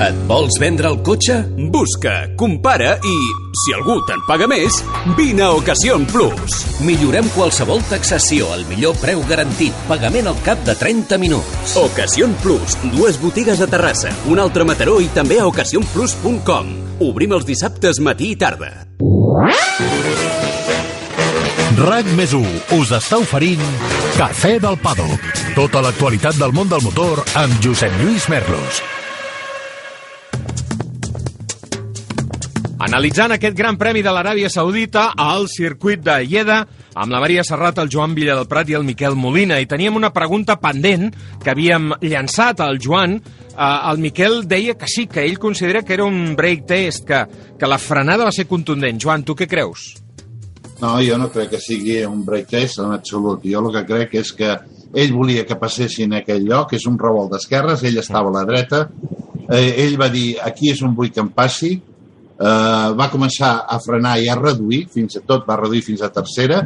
Et vols vendre el cotxe? Busca, compara i, si algú te'n paga més, vine a Ocasión Plus. Millorem qualsevol taxació al millor preu garantit, pagament al cap de 30 minuts. Ocasión Plus, dues botigues a Terrassa, un altre a Mataró i també a ocasionplus.com. Obrim els dissabtes matí i tarda. RAC més us està oferint Cafè del Paddock. Tota l'actualitat del món del motor amb Josep Lluís Merlos. Analitzant aquest gran premi de l'Aràbia Saudita al circuit de Lleida, amb la Maria Serrat, el Joan Villadelprat i el Miquel Molina. I teníem una pregunta pendent que havíem llançat al Joan. Eh, el Miquel deia que sí, que ell considera que era un break test, que, que la frenada va ser contundent. Joan, tu què creus? No, jo no crec que sigui un break test en absolut. Jo el que crec és que ell volia que passessin a aquell lloc, és un revolt d'esquerres, ell estava a la dreta, eh, ell va dir, aquí és on vull que em passi, eh, va començar a frenar i a reduir, fins a tot va reduir fins a tercera.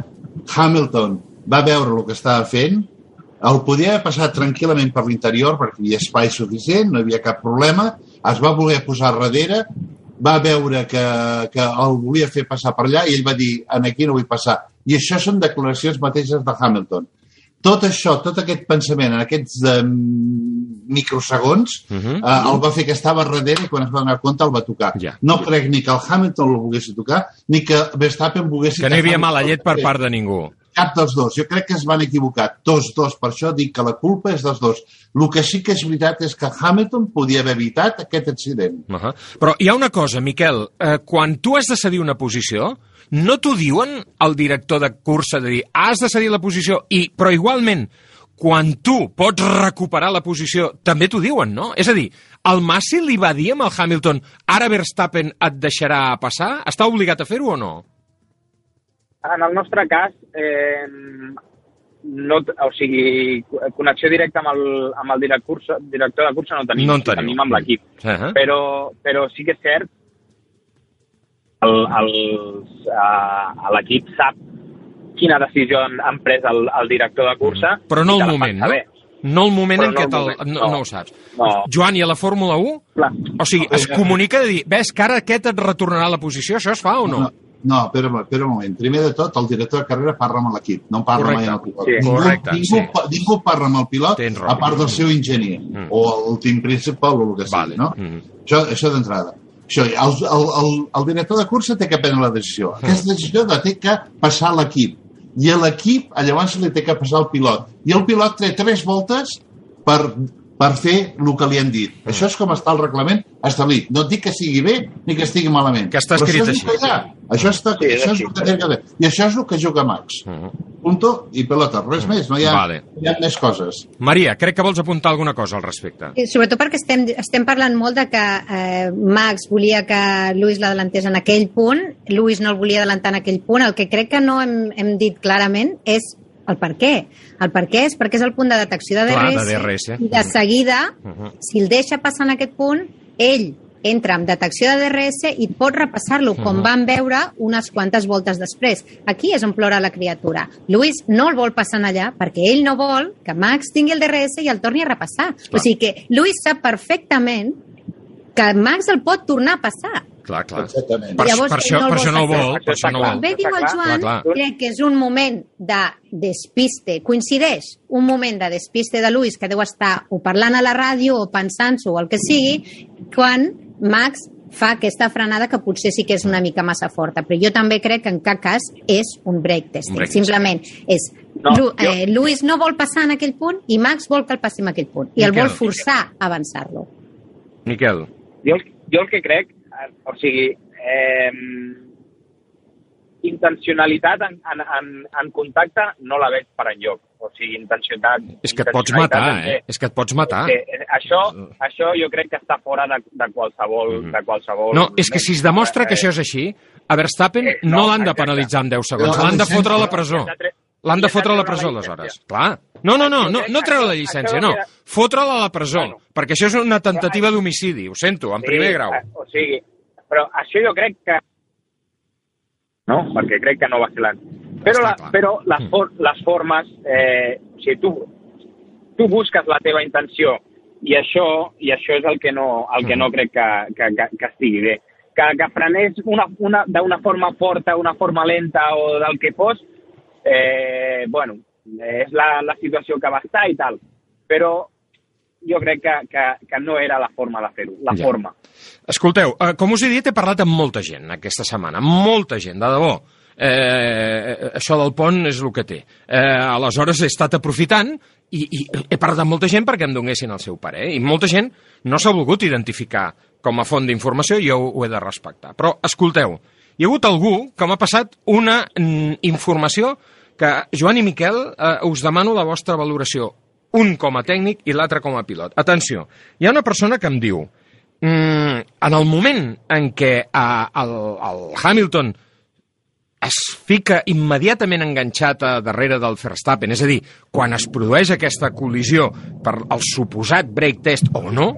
Hamilton va veure el que estava fent, el podia haver passat tranquil·lament per l'interior perquè hi havia espai suficient, no hi havia cap problema, es va voler posar darrere, va veure que, que el volia fer passar per allà i ell va dir, en aquí no vull passar. I això són declaracions mateixes de Hamilton. Tot això, tot aquest pensament en aquests eh, microsegons, uh -huh. eh, el va fer que estava darrere i quan es va donar compte el va tocar. Ja. No crec ni que el Hamilton el volgués tocar, ni que Verstappen volgués... Que no hi havia mala llet per part de ningú. Cap dels dos. Jo crec que es van equivocar. Tots dos. Per això dic que la culpa és dels dos. El que sí que és veritat és que Hamilton podia haver evitat aquest accident. Uh -huh. Però hi ha una cosa, Miquel. Eh, quan tu has de cedir una posició, no t'ho diuen el director de cursa de dir has de cedir la posició, i, però igualment, quan tu pots recuperar la posició, també t'ho diuen, no? És a dir, el Massi li va dir amb el Hamilton ara Verstappen et deixarà passar? Està obligat a fer-ho o no? En el nostre cas, eh, no, o sigui, connexió directa amb el, amb el director, director de cursa no tenim, No en teniu. tenim amb l'equip. Uh -huh. Però, però sí que és cert l'equip sap quina decisió han, han pres el, el director de cursa. Però no el moment, no? saber. No el moment Però en no què el te'l... No, no. no ho saps. No. Joan, i a la Fórmula 1? Clar. O sigui, es comunica de dir, ves que ara aquest et retornarà a la posició, això es fa o no? No, no espera, espera un moment. Primer de tot, el director de carrera parla amb l'equip, no parla Correcte. mai amb el pilot. Sí. Ningú, Correcte, ningú, sí. ningú parla amb el pilot Tens raó. a part del seu enginyer Mm. o el team principal o el que sigui, Vale. no? Mm. Això, això d'entrada. Això, el, el, el, el director de cursa té que prendre la decisió. Mm. Aquesta decisió la té que passar l'equip. I a l'equip, llavors, li té que passar al pilot. I el pilot té tres voltes per, per fer el que li han dit. Mm. Això és com està el reglament establit. No et dic que sigui bé ni que estigui malament. Que està escrit això és així. ha. Això, està, Sí, això és el que té que fer. I això és el que juga Max. Punto i pelota. Res més. No hi ha, Mm. Vale. hi ha més coses. Maria, crec que vols apuntar alguna cosa al respecte. I sobretot perquè estem, estem parlant molt de que eh, Max volia que Luis l'adelantés en aquell punt, Luis no el volia adelantar en aquell punt. El que crec que no hem, hem dit clarament és el per què. El per què és perquè és el punt de detecció de Clar, DRS, de DRS. i de seguida, Uh -huh. si el deixa passar en aquest punt, ell entra amb detecció de DRS i pot repassar-lo, com Mhm. van veure unes quantes voltes després. Aquí és on plora la criatura. Luis no el vol passar en allà perquè ell no vol que Max tingui el DRS i el torni a repassar. O sigui que Luis sap perfectament que Max el pot tornar a passar. Clar, clar. Exactament. Per, Llavors, per, això, no el per això no el vol. Per això no vol. Bé, diu el Joan, clar, clar. crec que és un moment de despiste. Coincideix un moment de despiste de Luis que deu estar o parlant a la ràdio o pensant-s'ho o el que sigui, quan Max fa aquesta frenada que potser sí que és una mica massa forta. Però jo també crec que en cap cas és un break testing. Un break. Simplement és... No, Lu, jo- eh, Luis no vol passar en aquell punt i Max vol que el passi en aquell punt. I el Miquel. vol forçar a avançar-lo. Miquel, Jo, jo el que crec, eh, o sigui, eh, intencionalitat en, en, en, en contacte no la veig per enlloc. O sigui, intencionalitat... és que et pots matar, eh? És que et pots matar. Eh, eh, això, això jo crec que està fora de, de qualsevol... De qualsevol Mm. No, és que si es demostra que això és així, a Verstappen Eh, no no, l'han de penalitzar en 10 segons, No, l'han de fotre a la presó. ja L'han de fotre a la presó, aleshores. Clar. No, no, no, no, no treure la llicència, no. Fotre'la a la presó, Bueno. perquè això és una temptativa d'homicidi, ho sento, en primer grau. eh, O sigui, però això jo crec que... No, perquè crec que no va ser l'any. Però, la, però les, for, les formes, eh, o sigui, tu, tu busques la teva intenció i això, i això és el que no, el que no crec que, que, que, que estigui bé. Que, que frenés una, una, d'una forma forta, una forma lenta o del que fos, eh, bueno, és la, la situació que va estar i tal. Però jo crec que, que, que no era la forma de fer-ho, la Ja. forma. Escolteu, eh, com us he dit, he parlat amb molta gent aquesta setmana, molta gent, de debò. Eh, això del pont és el que té. Eh, aleshores he estat aprofitant i, i he parlat amb molta gent perquè em donguessin el seu parer. I molta gent no s'ha volgut identificar com a font d'informació i jo ho, ho he de respectar. Però, escolteu, hi ha hagut algú que m'ha passat una mm, informació que, Joan i Miquel, eh, us demano la vostra valoració. Un com a tècnic i l'altre com a pilot. Atenció, hi ha una persona que em diu mm, en el moment en què eh, el, el Hamilton es fica immediatament enganxat a darrere del Verstappen, és a dir, quan es produeix aquesta col·lisió per el suposat break test o no,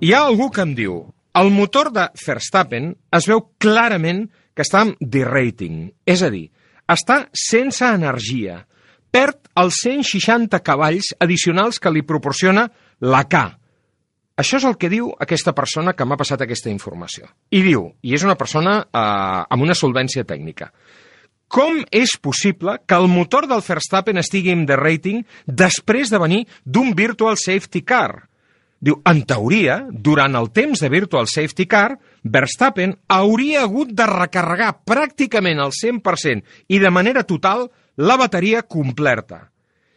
hi ha algú que em diu el motor de Verstappen es veu clarament que està amb derating, és a dir, està sense energia, perd els 160 cavalls addicionals que li proporciona la K. Això és el que diu aquesta persona que m'ha passat aquesta informació. I diu, i és una persona eh, amb una solvència tècnica, com és possible que el motor del Verstappen estigui en derating després de venir d'un virtual safety car? Diu, en teoria, durant el temps de Virtual Safety Car, Verstappen hauria hagut de recarregar pràcticament al 100% i de manera total la bateria completa.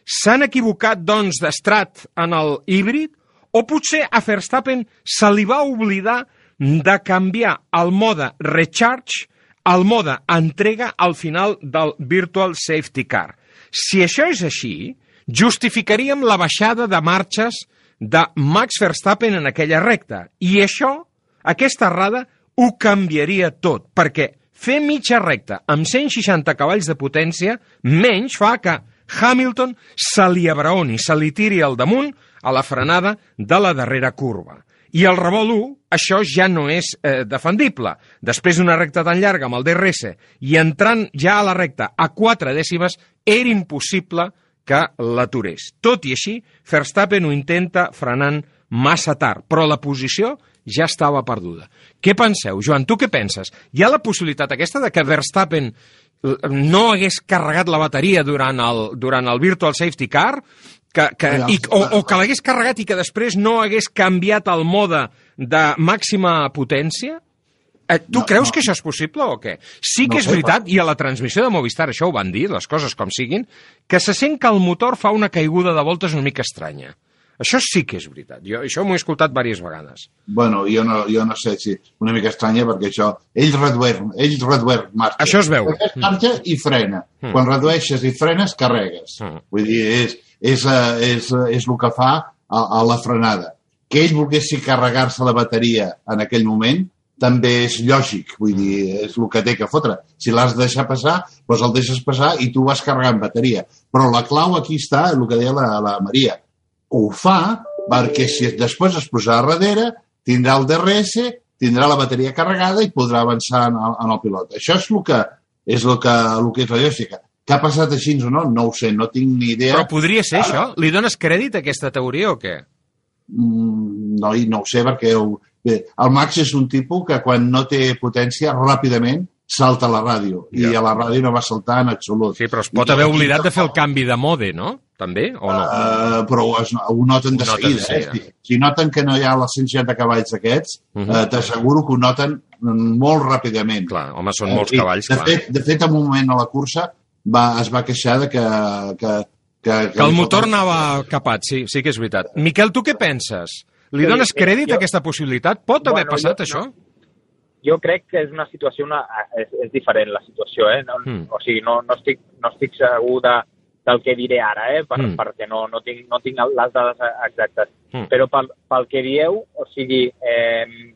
S'han equivocat, doncs, d'estrat en el híbrid? O potser a Verstappen se li va oblidar de canviar el mode Recharge al mode entrega al final del Virtual Safety Car. Si això és així, justificaríem la baixada de marxes de Max Verstappen en aquella recta. I això, aquesta errada, ho canviaria tot, perquè fer mitja recta amb 160 cavalls de potència menys fa que Hamilton se li abraoni, se li tiri al damunt a la frenada de la darrera curva. I el revolt 1, això ja no és eh, defendible. Després d'una recta tan llarga amb el DRS i entrant ja a la recta a 4 dècimes, era impossible que l'aturés. Tot i així, Verstappen ho intenta frenant massa tard, però la posició ja estava perduda. Què penseu, Joan? Tu què penses? Hi ha la possibilitat aquesta de que Verstappen no hagués carregat la bateria durant el, durant el Virtual Safety Car, que, que, i, o, o que l'hagués carregat i que després no hagués canviat el mode de màxima potència? Eh, tu no, creus no. que això és possible o què? Sí que no és veritat, i a la transmissió de Movistar això ho van dir, les coses com siguin, que se sent que el motor fa una caiguda de voltes una mica estranya. Això sí que és veritat. Jo això m'ho he escoltat diverses vegades. Bueno, jo no, jo no sé si una mica estranya perquè això... Ell redueix, ell redueix marxa. Això es veu. Marxa i frena. Mm. Quan redueixes i frenes, carregues. Mm. Vull dir, és, és, és, és, és el que fa a, a la frenada. Que ell volguessi carregar-se la bateria en aquell moment, també és lògic, vull dir, és el que té que fotre. Si l'has de deixar passar, doncs el deixes passar i tu vas carregant bateria. Però la clau aquí està, el que deia la, la Maria. Ho fa perquè si després es posa a darrere, tindrà el DRS, tindrà la bateria carregada i podrà avançar en el, en el pilot. Això és el que és el que, el que és la lògica. Què ha passat així o no? No ho sé, no tinc ni idea. Però podria ser Ara, això? Li dones crèdit a aquesta teoria o què? Mm, no, no ho sé, perquè ho, Bé, el Max és un tipus que quan no té potència ràpidament salta a la ràdio ja. i a la ràdio no va saltar en absolut. Sí, però es pot I haver oblidat de fer el canvi de mode, no? També, o no? Uh, però es, ho noten de ho seguida. Noten eh? Si, si noten que no hi ha les 160 cavalls aquests, uh -huh. uh, t'asseguro que ho noten molt ràpidament. Clar, home, són molts uh, cavalls, de clar. Fet, de fet, en un moment a la cursa va, es va queixar de que, que, que, que, que el motor anava capat, sí, sí que és veritat. Miquel, tu què penses? Li dones crèdit jo, a aquesta possibilitat? Pot haver bueno, passat jo, això? No, jo crec que és una situació, una, és, és diferent la situació, eh? No, mm. O sigui, no, no, estic, no estic segur de, del que diré ara, eh? Per, mm. perquè no, no, tinc, no tinc les dades exactes. Mm. Però pel, pel que dieu, o sigui, eh,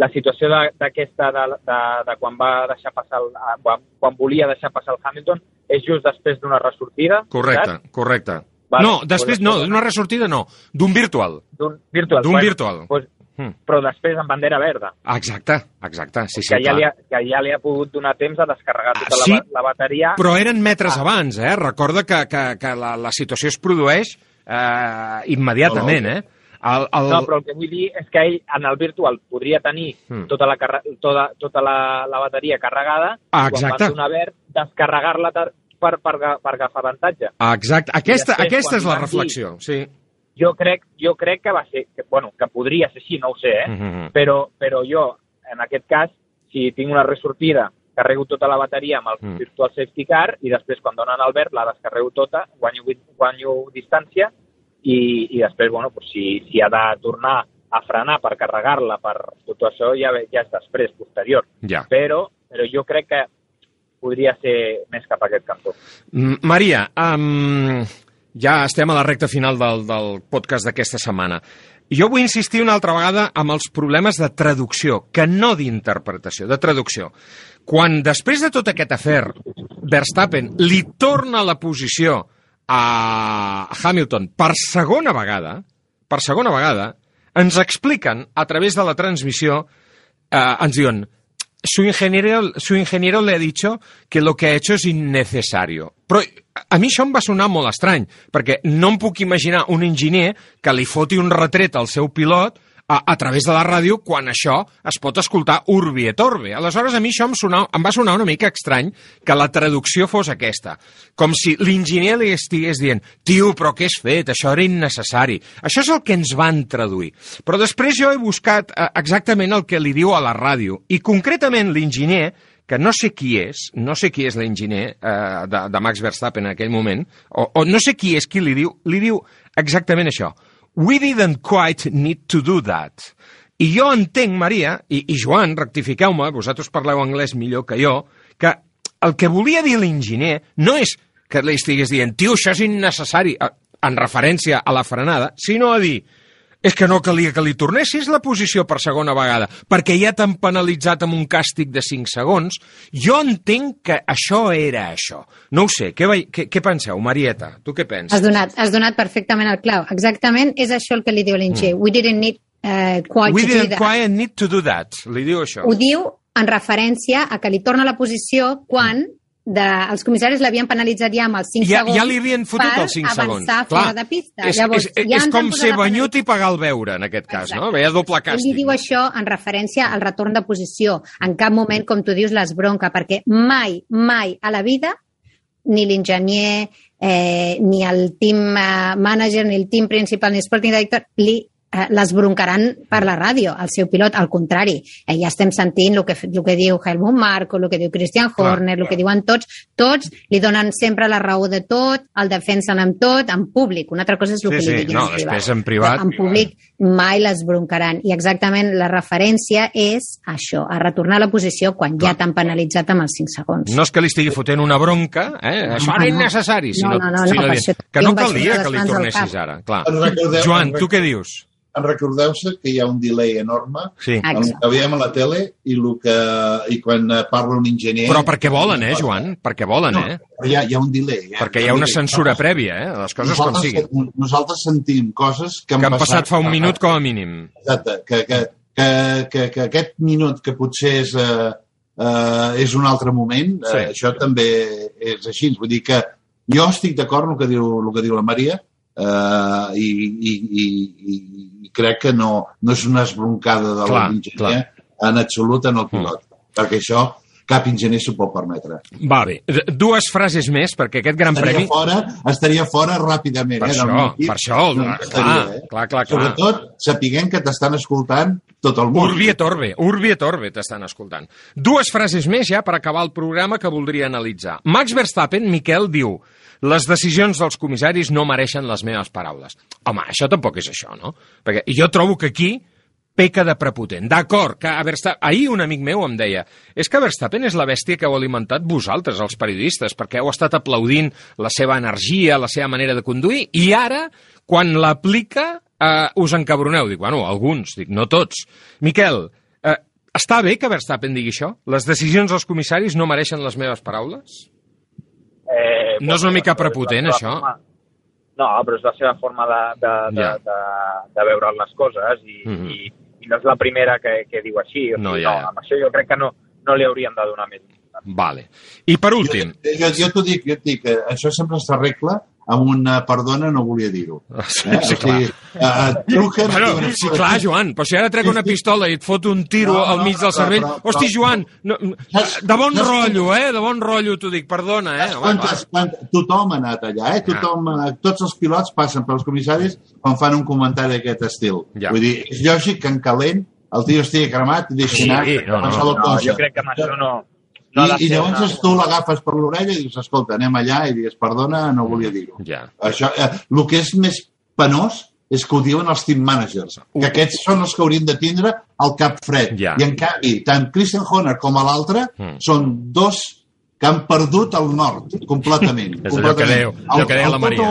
la situació d'aquesta, de, de, de, de quan va deixar passar, el, quan, quan volia deixar passar el Hamilton, és just després d'una ressortida. Correcte, saps? correcte. Vale, no, després no, d'una ressortida no, d'un virtual. D'un virtual. D'un bueno, virtual. Pues, hmm. Però després amb bandera verda. Exacte, exacte, sí, sí, que ja, li ha, que ja li ha pogut donar temps a descarregar tota ah, sí? la, la bateria. Però eren metres ah. abans, eh? Recorda que, que, que la, la situació es produeix eh, immediatament, eh? El, el... No, però el que vull dir és que ell en el virtual podria tenir hmm. tota, la, tota, tota la, la bateria carregada ah, exacte. quan va donar verd, descarregar-la per, per, per agafar avantatge. Exacte, aquesta, després, aquesta és la reflexió, dir, sí. Jo crec, jo crec que va ser, que, bueno, que podria ser així, no ho sé, eh? Mm -hmm. però, però jo, en aquest cas, si tinc una ressortida, carrego tota la bateria amb el mm. Virtual Safety Car i després, quan donen el verd, la descarrego tota, guanyo, guanyo distància i, i després, bueno, pues, si, si ha de tornar a frenar per carregar-la, per tot això ja, ja és després, posterior. Ja. Però, però jo crec que podria ser més cap a aquest cantó. Maria, um, ja estem a la recta final del, del podcast d'aquesta setmana. Jo vull insistir una altra vegada amb els problemes de traducció, que no d'interpretació, de traducció. Quan després de tot aquest afer Verstappen li torna la posició a Hamilton per segona vegada, per segona vegada, ens expliquen a través de la transmissió eh, ens diuen su ingeniero, su ingeniero le ha dicho que lo que ha hecho es innecesario. Però a mi això em va sonar molt estrany, perquè no em puc imaginar un enginyer que li foti un retret al seu pilot a, a través de la ràdio quan això es pot escoltar urbi et orbi. Aleshores, a mi això em, sonava, em va sonar una mica estrany que la traducció fos aquesta. Com si l'enginyer li estigués dient tio, però què has fet? Això era innecessari. Això és el que ens van traduir. Però després jo he buscat eh, exactament el que li diu a la ràdio. I concretament l'enginyer que no sé qui és, no sé qui és l'enginyer eh, de, de Max Verstappen en aquell moment, o, o no sé qui és qui li diu, li diu exactament això. We didn't quite need to do that. I jo entenc, Maria, i, i Joan, rectifiqueu-me, vosaltres parleu anglès millor que jo, que el que volia dir l'enginyer no és que li estigués dient, tio, això és innecessari, en referència a la frenada, sinó a dir, és que no calia que li tornessis la posició per segona vegada, perquè ja t'han penalitzat amb un càstig de 5 segons. Jo entenc que això era això. No ho sé, què, vei, què, què penseu, Marieta? Tu què penses? Has donat, has donat perfectament el clau. Exactament és això el que li diu l'Inge. Mm. We didn't need uh, quite We to do didn't that. quite need to do that. Li diu això. Ho diu en referència a que li torna la posició quan de, els comissaris l'havien penalitzat ja amb els 5 Ja, segons ja li havien fotut per els 5 segons. avançar fora de pista. És, Llavors, és, ja és com ser banyut i pagar el beure, en aquest cas, no? Veia doble Ell li càstig. diu això en referència al retorn de posició. En cap moment, com tu dius, les bronca, perquè mai, mai a la vida ni l'enginyer, eh, ni el team eh, manager, ni el team principal, ni el sporting director li eh, les broncaran per la ràdio, el seu pilot, al contrari. Eh, ja estem sentint el que, el que diu Helmut Marko, el que diu Christian Horner, el que diuen tots, tots li donen sempre la raó de tot, el defensen amb tot, en públic. Una altra cosa és el Sí, que sí, li diguin no, en privat. després en privat- En públic mai les broncaran. I exactament la referència és això, a retornar a la posició quan ja t'han penalitzat amb els 5 segons. No és que li estigui fotent una bronca, eh? això era no. innecessari, sinó, No, no, no, no, sinó per dient això que no tinc vaig calia posar que les li mans al tornessis cap. ara. Clar. En recordeu- Joan, en tu què dius? En recordeu-se que hi ha un delay enorme Sí. en el que veiem a la tele i, el que, i quan eh, parla un enginyer... Però perquè volen, eh, Joan? Perquè volen, No, eh? hi ha, hi ha un delay. Eh? Perquè hi ha una censura prèvia, eh? Les coses com nosaltres, siguin. Nosaltres sentim coses que han, Que han passat fa un minut com a mínim. Exacte, que, que, que, que, que aquest minut que potser és, eh, eh, és un altre moment, Sí. eh, això també és així. Vull dir que jo estic d'acord amb el que diu, el que diu la Maria eh, i, i, i, i, i crec que no, no és una esbroncada de l'enginyer en absolut en el pilot, perquè això cap enginyer s'ho pot permetre. Va bé, dues frases més, perquè aquest gran Estaria premi... fora, estaria fora ràpidament. Per eh, això, equip. per això, No clar, estaria, eh? clar, clar, clar. Sobretot, sapiguem que t'estan escoltant tot el món. Urbi et orbe, urbi et orbe t'estan escoltant. Dues frases més ja per acabar el programa que voldria analitzar. Max Verstappen, Miquel, diu les decisions dels comissaris no mereixen les meves paraules. Home, això tampoc és això, no? Perquè jo trobo que aquí peca de prepotent. D'acord, que a Verstappen... Ahir un amic meu em deia és que Verstappen és la bèstia que heu alimentat vosaltres, els periodistes, perquè heu estat aplaudint la seva energia, la seva manera de conduir, i ara, quan l'aplica, eh, us encabroneu. Dic, bueno, alguns, dic, no tots. Miquel, eh, està bé que Verstappen digui això? Les decisions dels comissaris no mereixen les meves paraules? Eh, No és una mica prepotent, això? Forma, no, però és la seva forma de, de, de, Ja. de, de veure les coses i, Mhm. i, i no és la primera que, que diu així. O No, sigui, ja, no, ja. amb això jo crec que no, no li haurien de donar més. Vale. I per últim... Jo, jo t'ho dic, jo et dic, eh, això sempre s'arregla amb una perdona, no volia dir-ho. Sí, Eh? sí, O sigui, eh, truquen... Bueno, sí, clar, Joan, però si ara trec una pistola i et fot un tiro No, al no, mig del però- cervell... però- Hosti, però- Joan, no, de bon rotllo, eh? De bon rotllo t'ho dic, perdona, eh? Quantes, quantes, tothom ha anat allà, eh? Tothom, eh, tots els pilots passen pels comissaris quan fan un comentari d'aquest estil. Ja. Vull dir, és lògic que en calent el tio estigui cremat i deixi Sí, anar no, no, qualsevol No, cosa. jo crec que amb això no... no I, I llavors una- tu l'agafes per l'orella i dius, escolta, anem allà i digues, perdona, no volia dir-ho. Ja. Això, eh, el que és més penós és que ho diuen els team managers, que aquests són els que haurien de tindre el cap fred. Ja. I en canvi, tant Christian Horner com a l'altre Mm. són dos que han perdut el nord completament. És allò que completament. deia- allò que deia la Maria.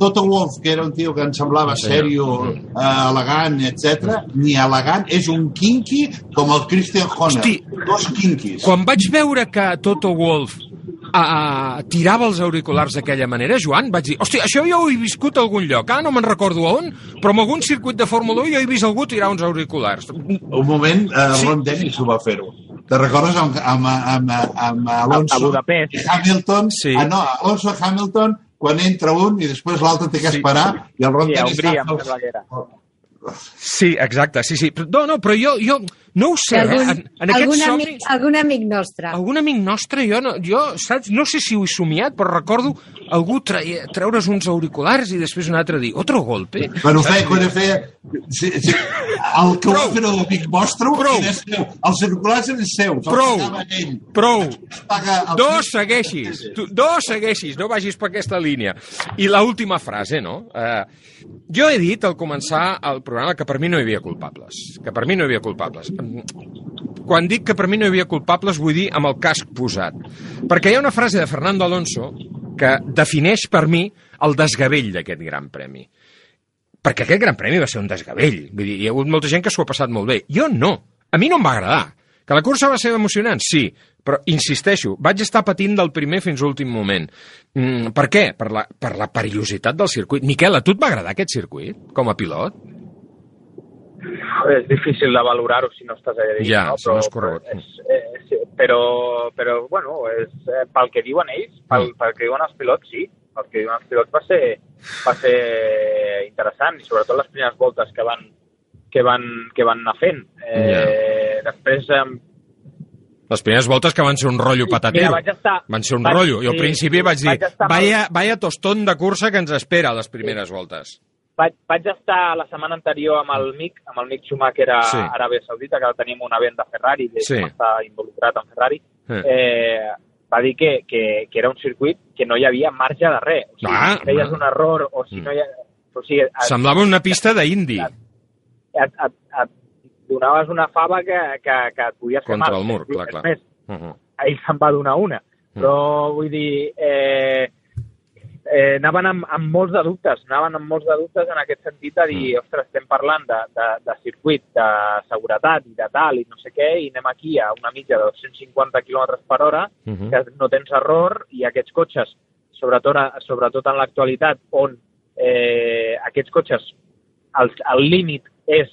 Toto Wolf, que era un tio que ens semblava Sí, sèrio, eh, elegant, etc. ni elegant, és un kinky com el Christian Horner. Hosti. Dos kinkis. Quan vaig veure que Toto Wolf uh, tirava els auriculars d'aquella manera, Joan? Vaig dir, hòstia, això jo ho he viscut a algun lloc, ah, no me'n recordo on, però en algun circuit de Fórmula 1 jo he vist algú tirar uns auriculars. Un moment, uh, Sí. Ron Dennis ho va fer-ho. Te recordes amb, amb, amb, amb Alonso? A- a Budapest. Hamilton? Sí. Ah, no, Alonso Hamilton, quan entra un i després l'altre té que esperar, i el Ron Sí, Dennis... Sí, exacte, sí, sí. No, no, però jo, jo no ho sé, algun, eh? En, en aquest algun, somni... amic, algun amic nostre. Algun amic nostre, jo, no, jo saps, no sé si ho he somiat, però recordo algú traie, treure's uns auriculars i després un altre dir, otro golpe. Quan ho feia, quan ho feia... Sí, sí, el que ho fer l'amic vostre era seu. El circular era seu. se'l Prou, prou. El Dos segueixis, tu, dos segueixis, no vagis per aquesta línia. I l última frase, no? Eh, jo he dit al començar el programa que per mi no hi havia culpables. Que per mi no hi havia culpables. Quan dic que per mi no hi havia culpables, vull dir amb el casc posat. Perquè hi ha una frase de Fernando Alonso que defineix per mi el desgavell d'aquest gran premi. Perquè aquest gran premi va ser un desgavell. Vull dir, hi ha hagut molta gent que s'ho ha passat molt bé. Jo no. A mi no em va agradar. Que la cursa va ser emocionant? Sí. Però, insisteixo, vaig estar patint del primer fins l'últim moment. Mm, per què? Per la, per la perillositat del circuit. Miquel, a tu et va agradar aquest circuit, com a pilot? És difícil de valorar-ho si no estàs allà dins, Ja, no? si no has corregut. És, sí, però, però, bueno, és, eh, pel que diuen ells, pel, Mm. pel que diuen els pilots, sí. Pel que diuen els pilots va ser, va ser interessant, i sobretot les primeres voltes que van, que van, que van anar fent. Eh, Després, Les primeres voltes que van ser un rotllo patatiu. Mira, estar- Van ser un vaig- rotllo. I al sí, principi vaig dir, vaig estar vaya, vaya tostón de cursa que ens espera a les primeres voltes. Vaig, vaig estar la setmana anterior amb el Mick, amb el Mick Schumacher a Sí. Aràbia Saudita, que tenim un event de Ferrari, de Sí. està involucrat en Ferrari, Eh. eh, va dir que, que, que era un circuit que no hi havia marge de res. O sigui, Ah, si feies home. un error o si Mm. no hi ha... O sigui, et, Semblava una pista d'indi et, et, et donaves una fava que, que, que et podies fer contra mal. el mur, clar, clar. Més, Uh -huh. ell se'n va donar una. Però, vull dir, eh, eh, anaven amb, amb molts de dubtes, anaven amb molts de dubtes en aquest sentit de dir, ostres, estem parlant de, de, de circuit, de seguretat i de tal, i no sé què, i anem aquí a una mitja de 250 km per hora, Mhm. que no tens error, i aquests cotxes, sobretot, sobretot en l'actualitat, on eh, aquests cotxes, el, el límit és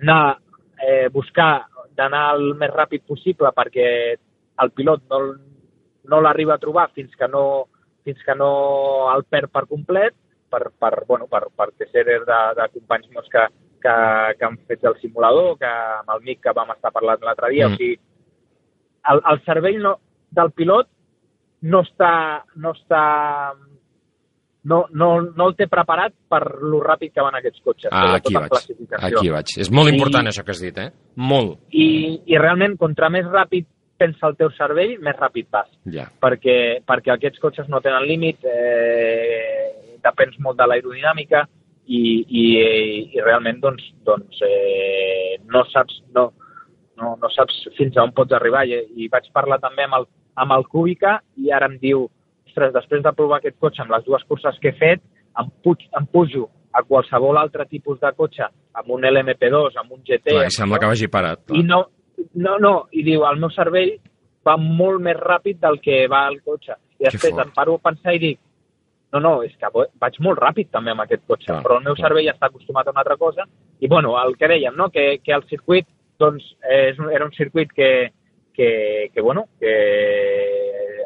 anar, eh, buscar d'anar el més ràpid possible perquè el pilot no, no l'arriba a trobar fins que no, fins que no el perd per complet, per, per, bueno, per, per sèries de, de companys meus que, que, que han fet el simulador, que amb el Mic que vam estar parlant l'altre dia, Mm. o sigui, el, el cervell no, del pilot no està, no està no, no, no el té preparat per lo ràpid que van aquests cotxes, Ah, aquí vaig. Aquí vaig. És molt important I- això que has dit, eh? Molt. I, I realment, contra més ràpid pensa el teu cervell, més ràpid vas. Ja. Perquè, perquè aquests cotxes no tenen límit, eh, depens molt de l'aerodinàmica i, i, i realment doncs, doncs eh, no saps no, no, no saps fins a on pots arribar. I, i vaig parlar també amb el, amb el Cúbica i ara em diu, ostres, després de provar aquest cotxe amb les dues curses que he fet, em, puig, em pujo a qualsevol altre tipus de cotxe, amb un LMP2, amb un GT... Clar, i sembla això, que vagi parat. i no, no, no, i diu, el meu cervell va molt més ràpid del que va el cotxe. I després em paro a pensar i dic, no, no, és que vaig molt ràpid també amb aquest cotxe, Clar, però el meu clar. cervell està acostumat a una altra cosa. I bueno, el que dèiem, no? que, que el circuit doncs, és, un- era un circuit que, que, que, bueno, que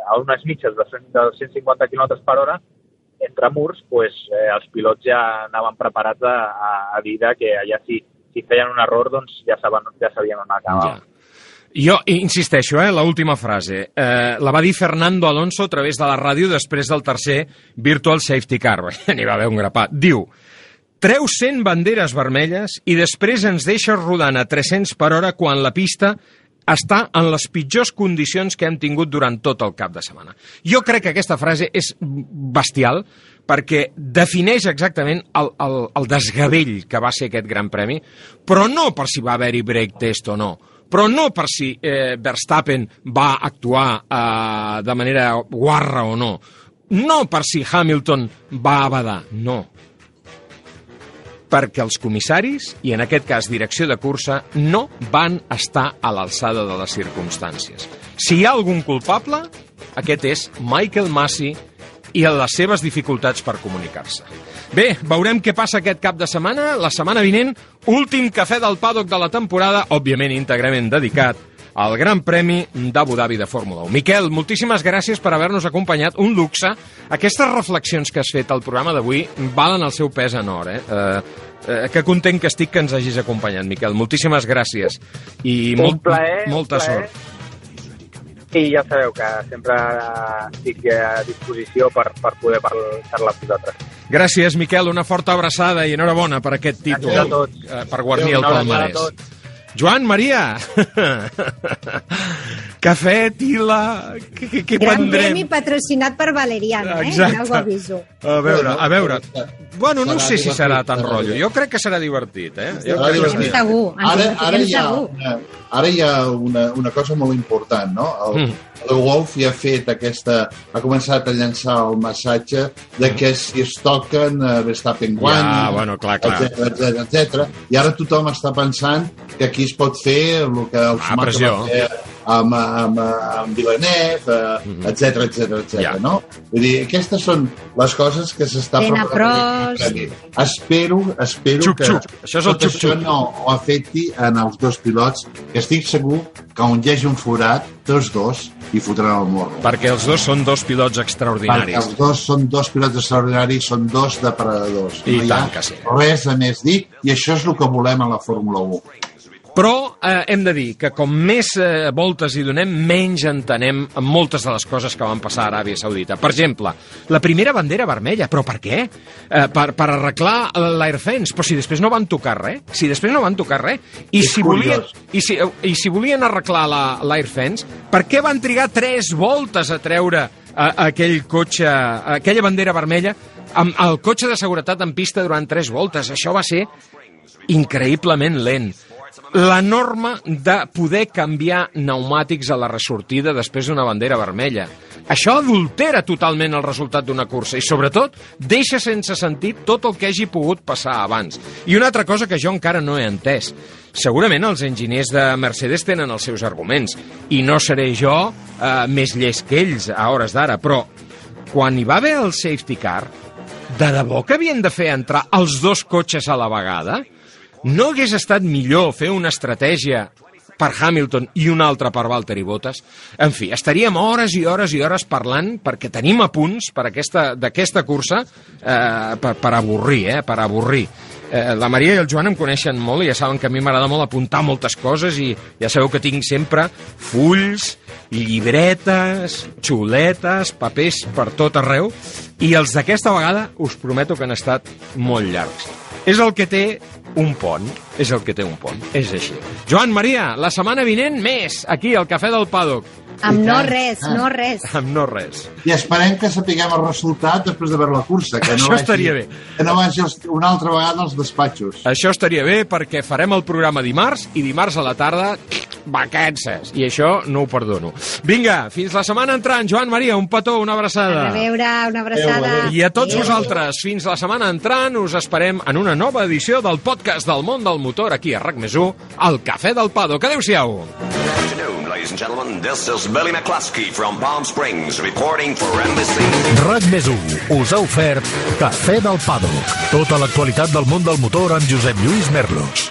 a unes mitges de, 100 de 150 km per hora entre murs, pues, eh, els pilots ja anaven preparats a, a, a dir que allà si, si feien un error doncs ja, saben, ja sabien on acabava. Ja. Jo insisteixo, eh, l'última frase. Eh, la va dir Fernando Alonso a través de la ràdio després del tercer Virtual Safety Car. N'hi va haver un grapat. Diu, treu 100 banderes vermelles i després ens deixes rodant a 300 per hora quan la pista està en les pitjors condicions que hem tingut durant tot el cap de setmana. Jo crec que aquesta frase és bestial perquè defineix exactament el, el, el desgavell que va ser aquest gran premi, però no per si va haver-hi break test o no, però no per si eh, Verstappen va actuar eh, de manera guarra o no, no per si Hamilton va abadar, no. Perquè els comissaris, i en aquest cas direcció de cursa, no van estar a l'alçada de les circumstàncies. Si hi ha algun culpable, Aquest és Michael Massey i a les seves dificultats per comunicar-se. Bé, veurem què passa aquest cap de setmana. La setmana vinent, últim cafè del paddock de la temporada, òbviament íntegrament dedicat al Gran Premi d'Abu Dhabi de Fórmula 1. Miquel, moltíssimes gràcies per haver-nos acompanyat. Un luxe. Aquestes reflexions que has fet al programa d'avui valen el seu pes en or, eh? eh eh, que content que estic que ens hagis acompanyat, Miquel. Moltíssimes gràcies. I Un molt, plaer, molta plaer. sort. I ja sabeu que sempre estic a disposició per, per poder parlar amb vosaltres. Gràcies, Miquel. Una forta abraçada i enhorabona per aquest títol. Eh, Per guarnir el palmarès. Joan, Maria! Cafè, tila... Què, què, què Gran prendrem? premi patrocinat per Valeriana, eh? Exacte. Ja ho aviso. A veure, a veure. Bueno, no sé si serà divertit, tan serà rotllo. Jo crec que serà divertit, eh? Jo crec que divertit. serà. Segur, ens Ara, ara, hi ha ara hi ha una, una cosa molt important, no? El, Mm. El Wolf ja ha fet aquesta... Ha començat a llançar el massatge de que si es toquen eh, Verstappen guanya, Ja, bueno, clar, clar. etc etc etc. I ara tothom està pensant que aquí es pot fer el que el Ah, Schumacher va fer amb, amb, amb Villeneuve, etc etc etc. no? Vull dir, aquestes són les coses que s'està preparant. Espero, espero Xup, que xup. Això és el xup, això xup. no ho afecti en els dos pilots, que estic segur que on hi hagi un forat, tots dos hi fotran el morro. Perquè els dos són dos pilots Perquè extraordinaris. els dos són dos pilots extraordinaris, són dos depredadors. I no tant que sí. res a més dir, i això és el que volem a la Fórmula 1. Però eh, hem de dir que com més eh, voltes hi donem, menys entenem moltes de les coses que van passar a Aràbia Saudita. Per exemple, la primera bandera vermella, però per què? Eh, per, per arreglar l'Airfence, però si després no van tocar res, si després no van tocar res, i És si volien, i si, i si volien arreglar la- l'Airfence, per què van trigar tres voltes a treure eh, aquell cotxe, aquella bandera vermella, amb el cotxe de seguretat en pista durant tres voltes? Això va ser increïblement lent. La norma de poder canviar pneumàtics a la ressortida després d'una bandera vermella. Això adultera totalment el resultat d'una cursa i, sobretot, deixa sense sentit tot el que hagi pogut passar abans. I una altra cosa que jo encara no he entès. Segurament els enginyers de Mercedes tenen els seus arguments i no seré jo eh, més llest que ells a hores d'ara, però quan hi va haver el safety car, de debò que havien de fer entrar els dos cotxes a la vegada? No hagués estat millor fer una estratègia per Hamilton i una altra per Valtteri Bottas? En fi, estaríem hores i hores i hores parlant perquè tenim apunts per aquesta d'aquesta cursa eh, per, per avorrir, eh, per avorrir. Eh, la Maria i el Joan em coneixen molt i ja saben que a mi m'agrada molt apuntar moltes coses i ja sabeu que tinc sempre fulls, llibretes, xuletes, papers per tot arreu i els d'aquesta vegada us prometo que han estat molt llargs. És el que té un pont, és el que té un pont, és així. Joan Maria, la setmana vinent més, aquí al Cafè del Paddock, Amb no res, Ah. no res. amb no res. I esperem que sapiguem el resultat després de veure la cursa. Que no Això vagi, estaria bé. Que no vagi una altra vegada als despatxos. Això estaria bé perquè farem el programa dimarts i dimarts a la tarda vacances. I això no ho perdono. Vinga, fins la setmana entrant. Joan Maria, un petó, una abraçada. A veure, una abraçada. I a tots Adéu. vosaltres, fins la setmana entrant, us esperem en una nova edició del podcast del món del motor aquí a RAC més 1, al Cafè del Paddock. Adéu-siau. afternoon, ladies and gentlemen. This is Billy McCluskey from Palm Springs reporting for NBC. RAC més 1 us ha ofert Cafè del Paddock. Tota l'actualitat del món del motor amb Josep Lluís Merlos.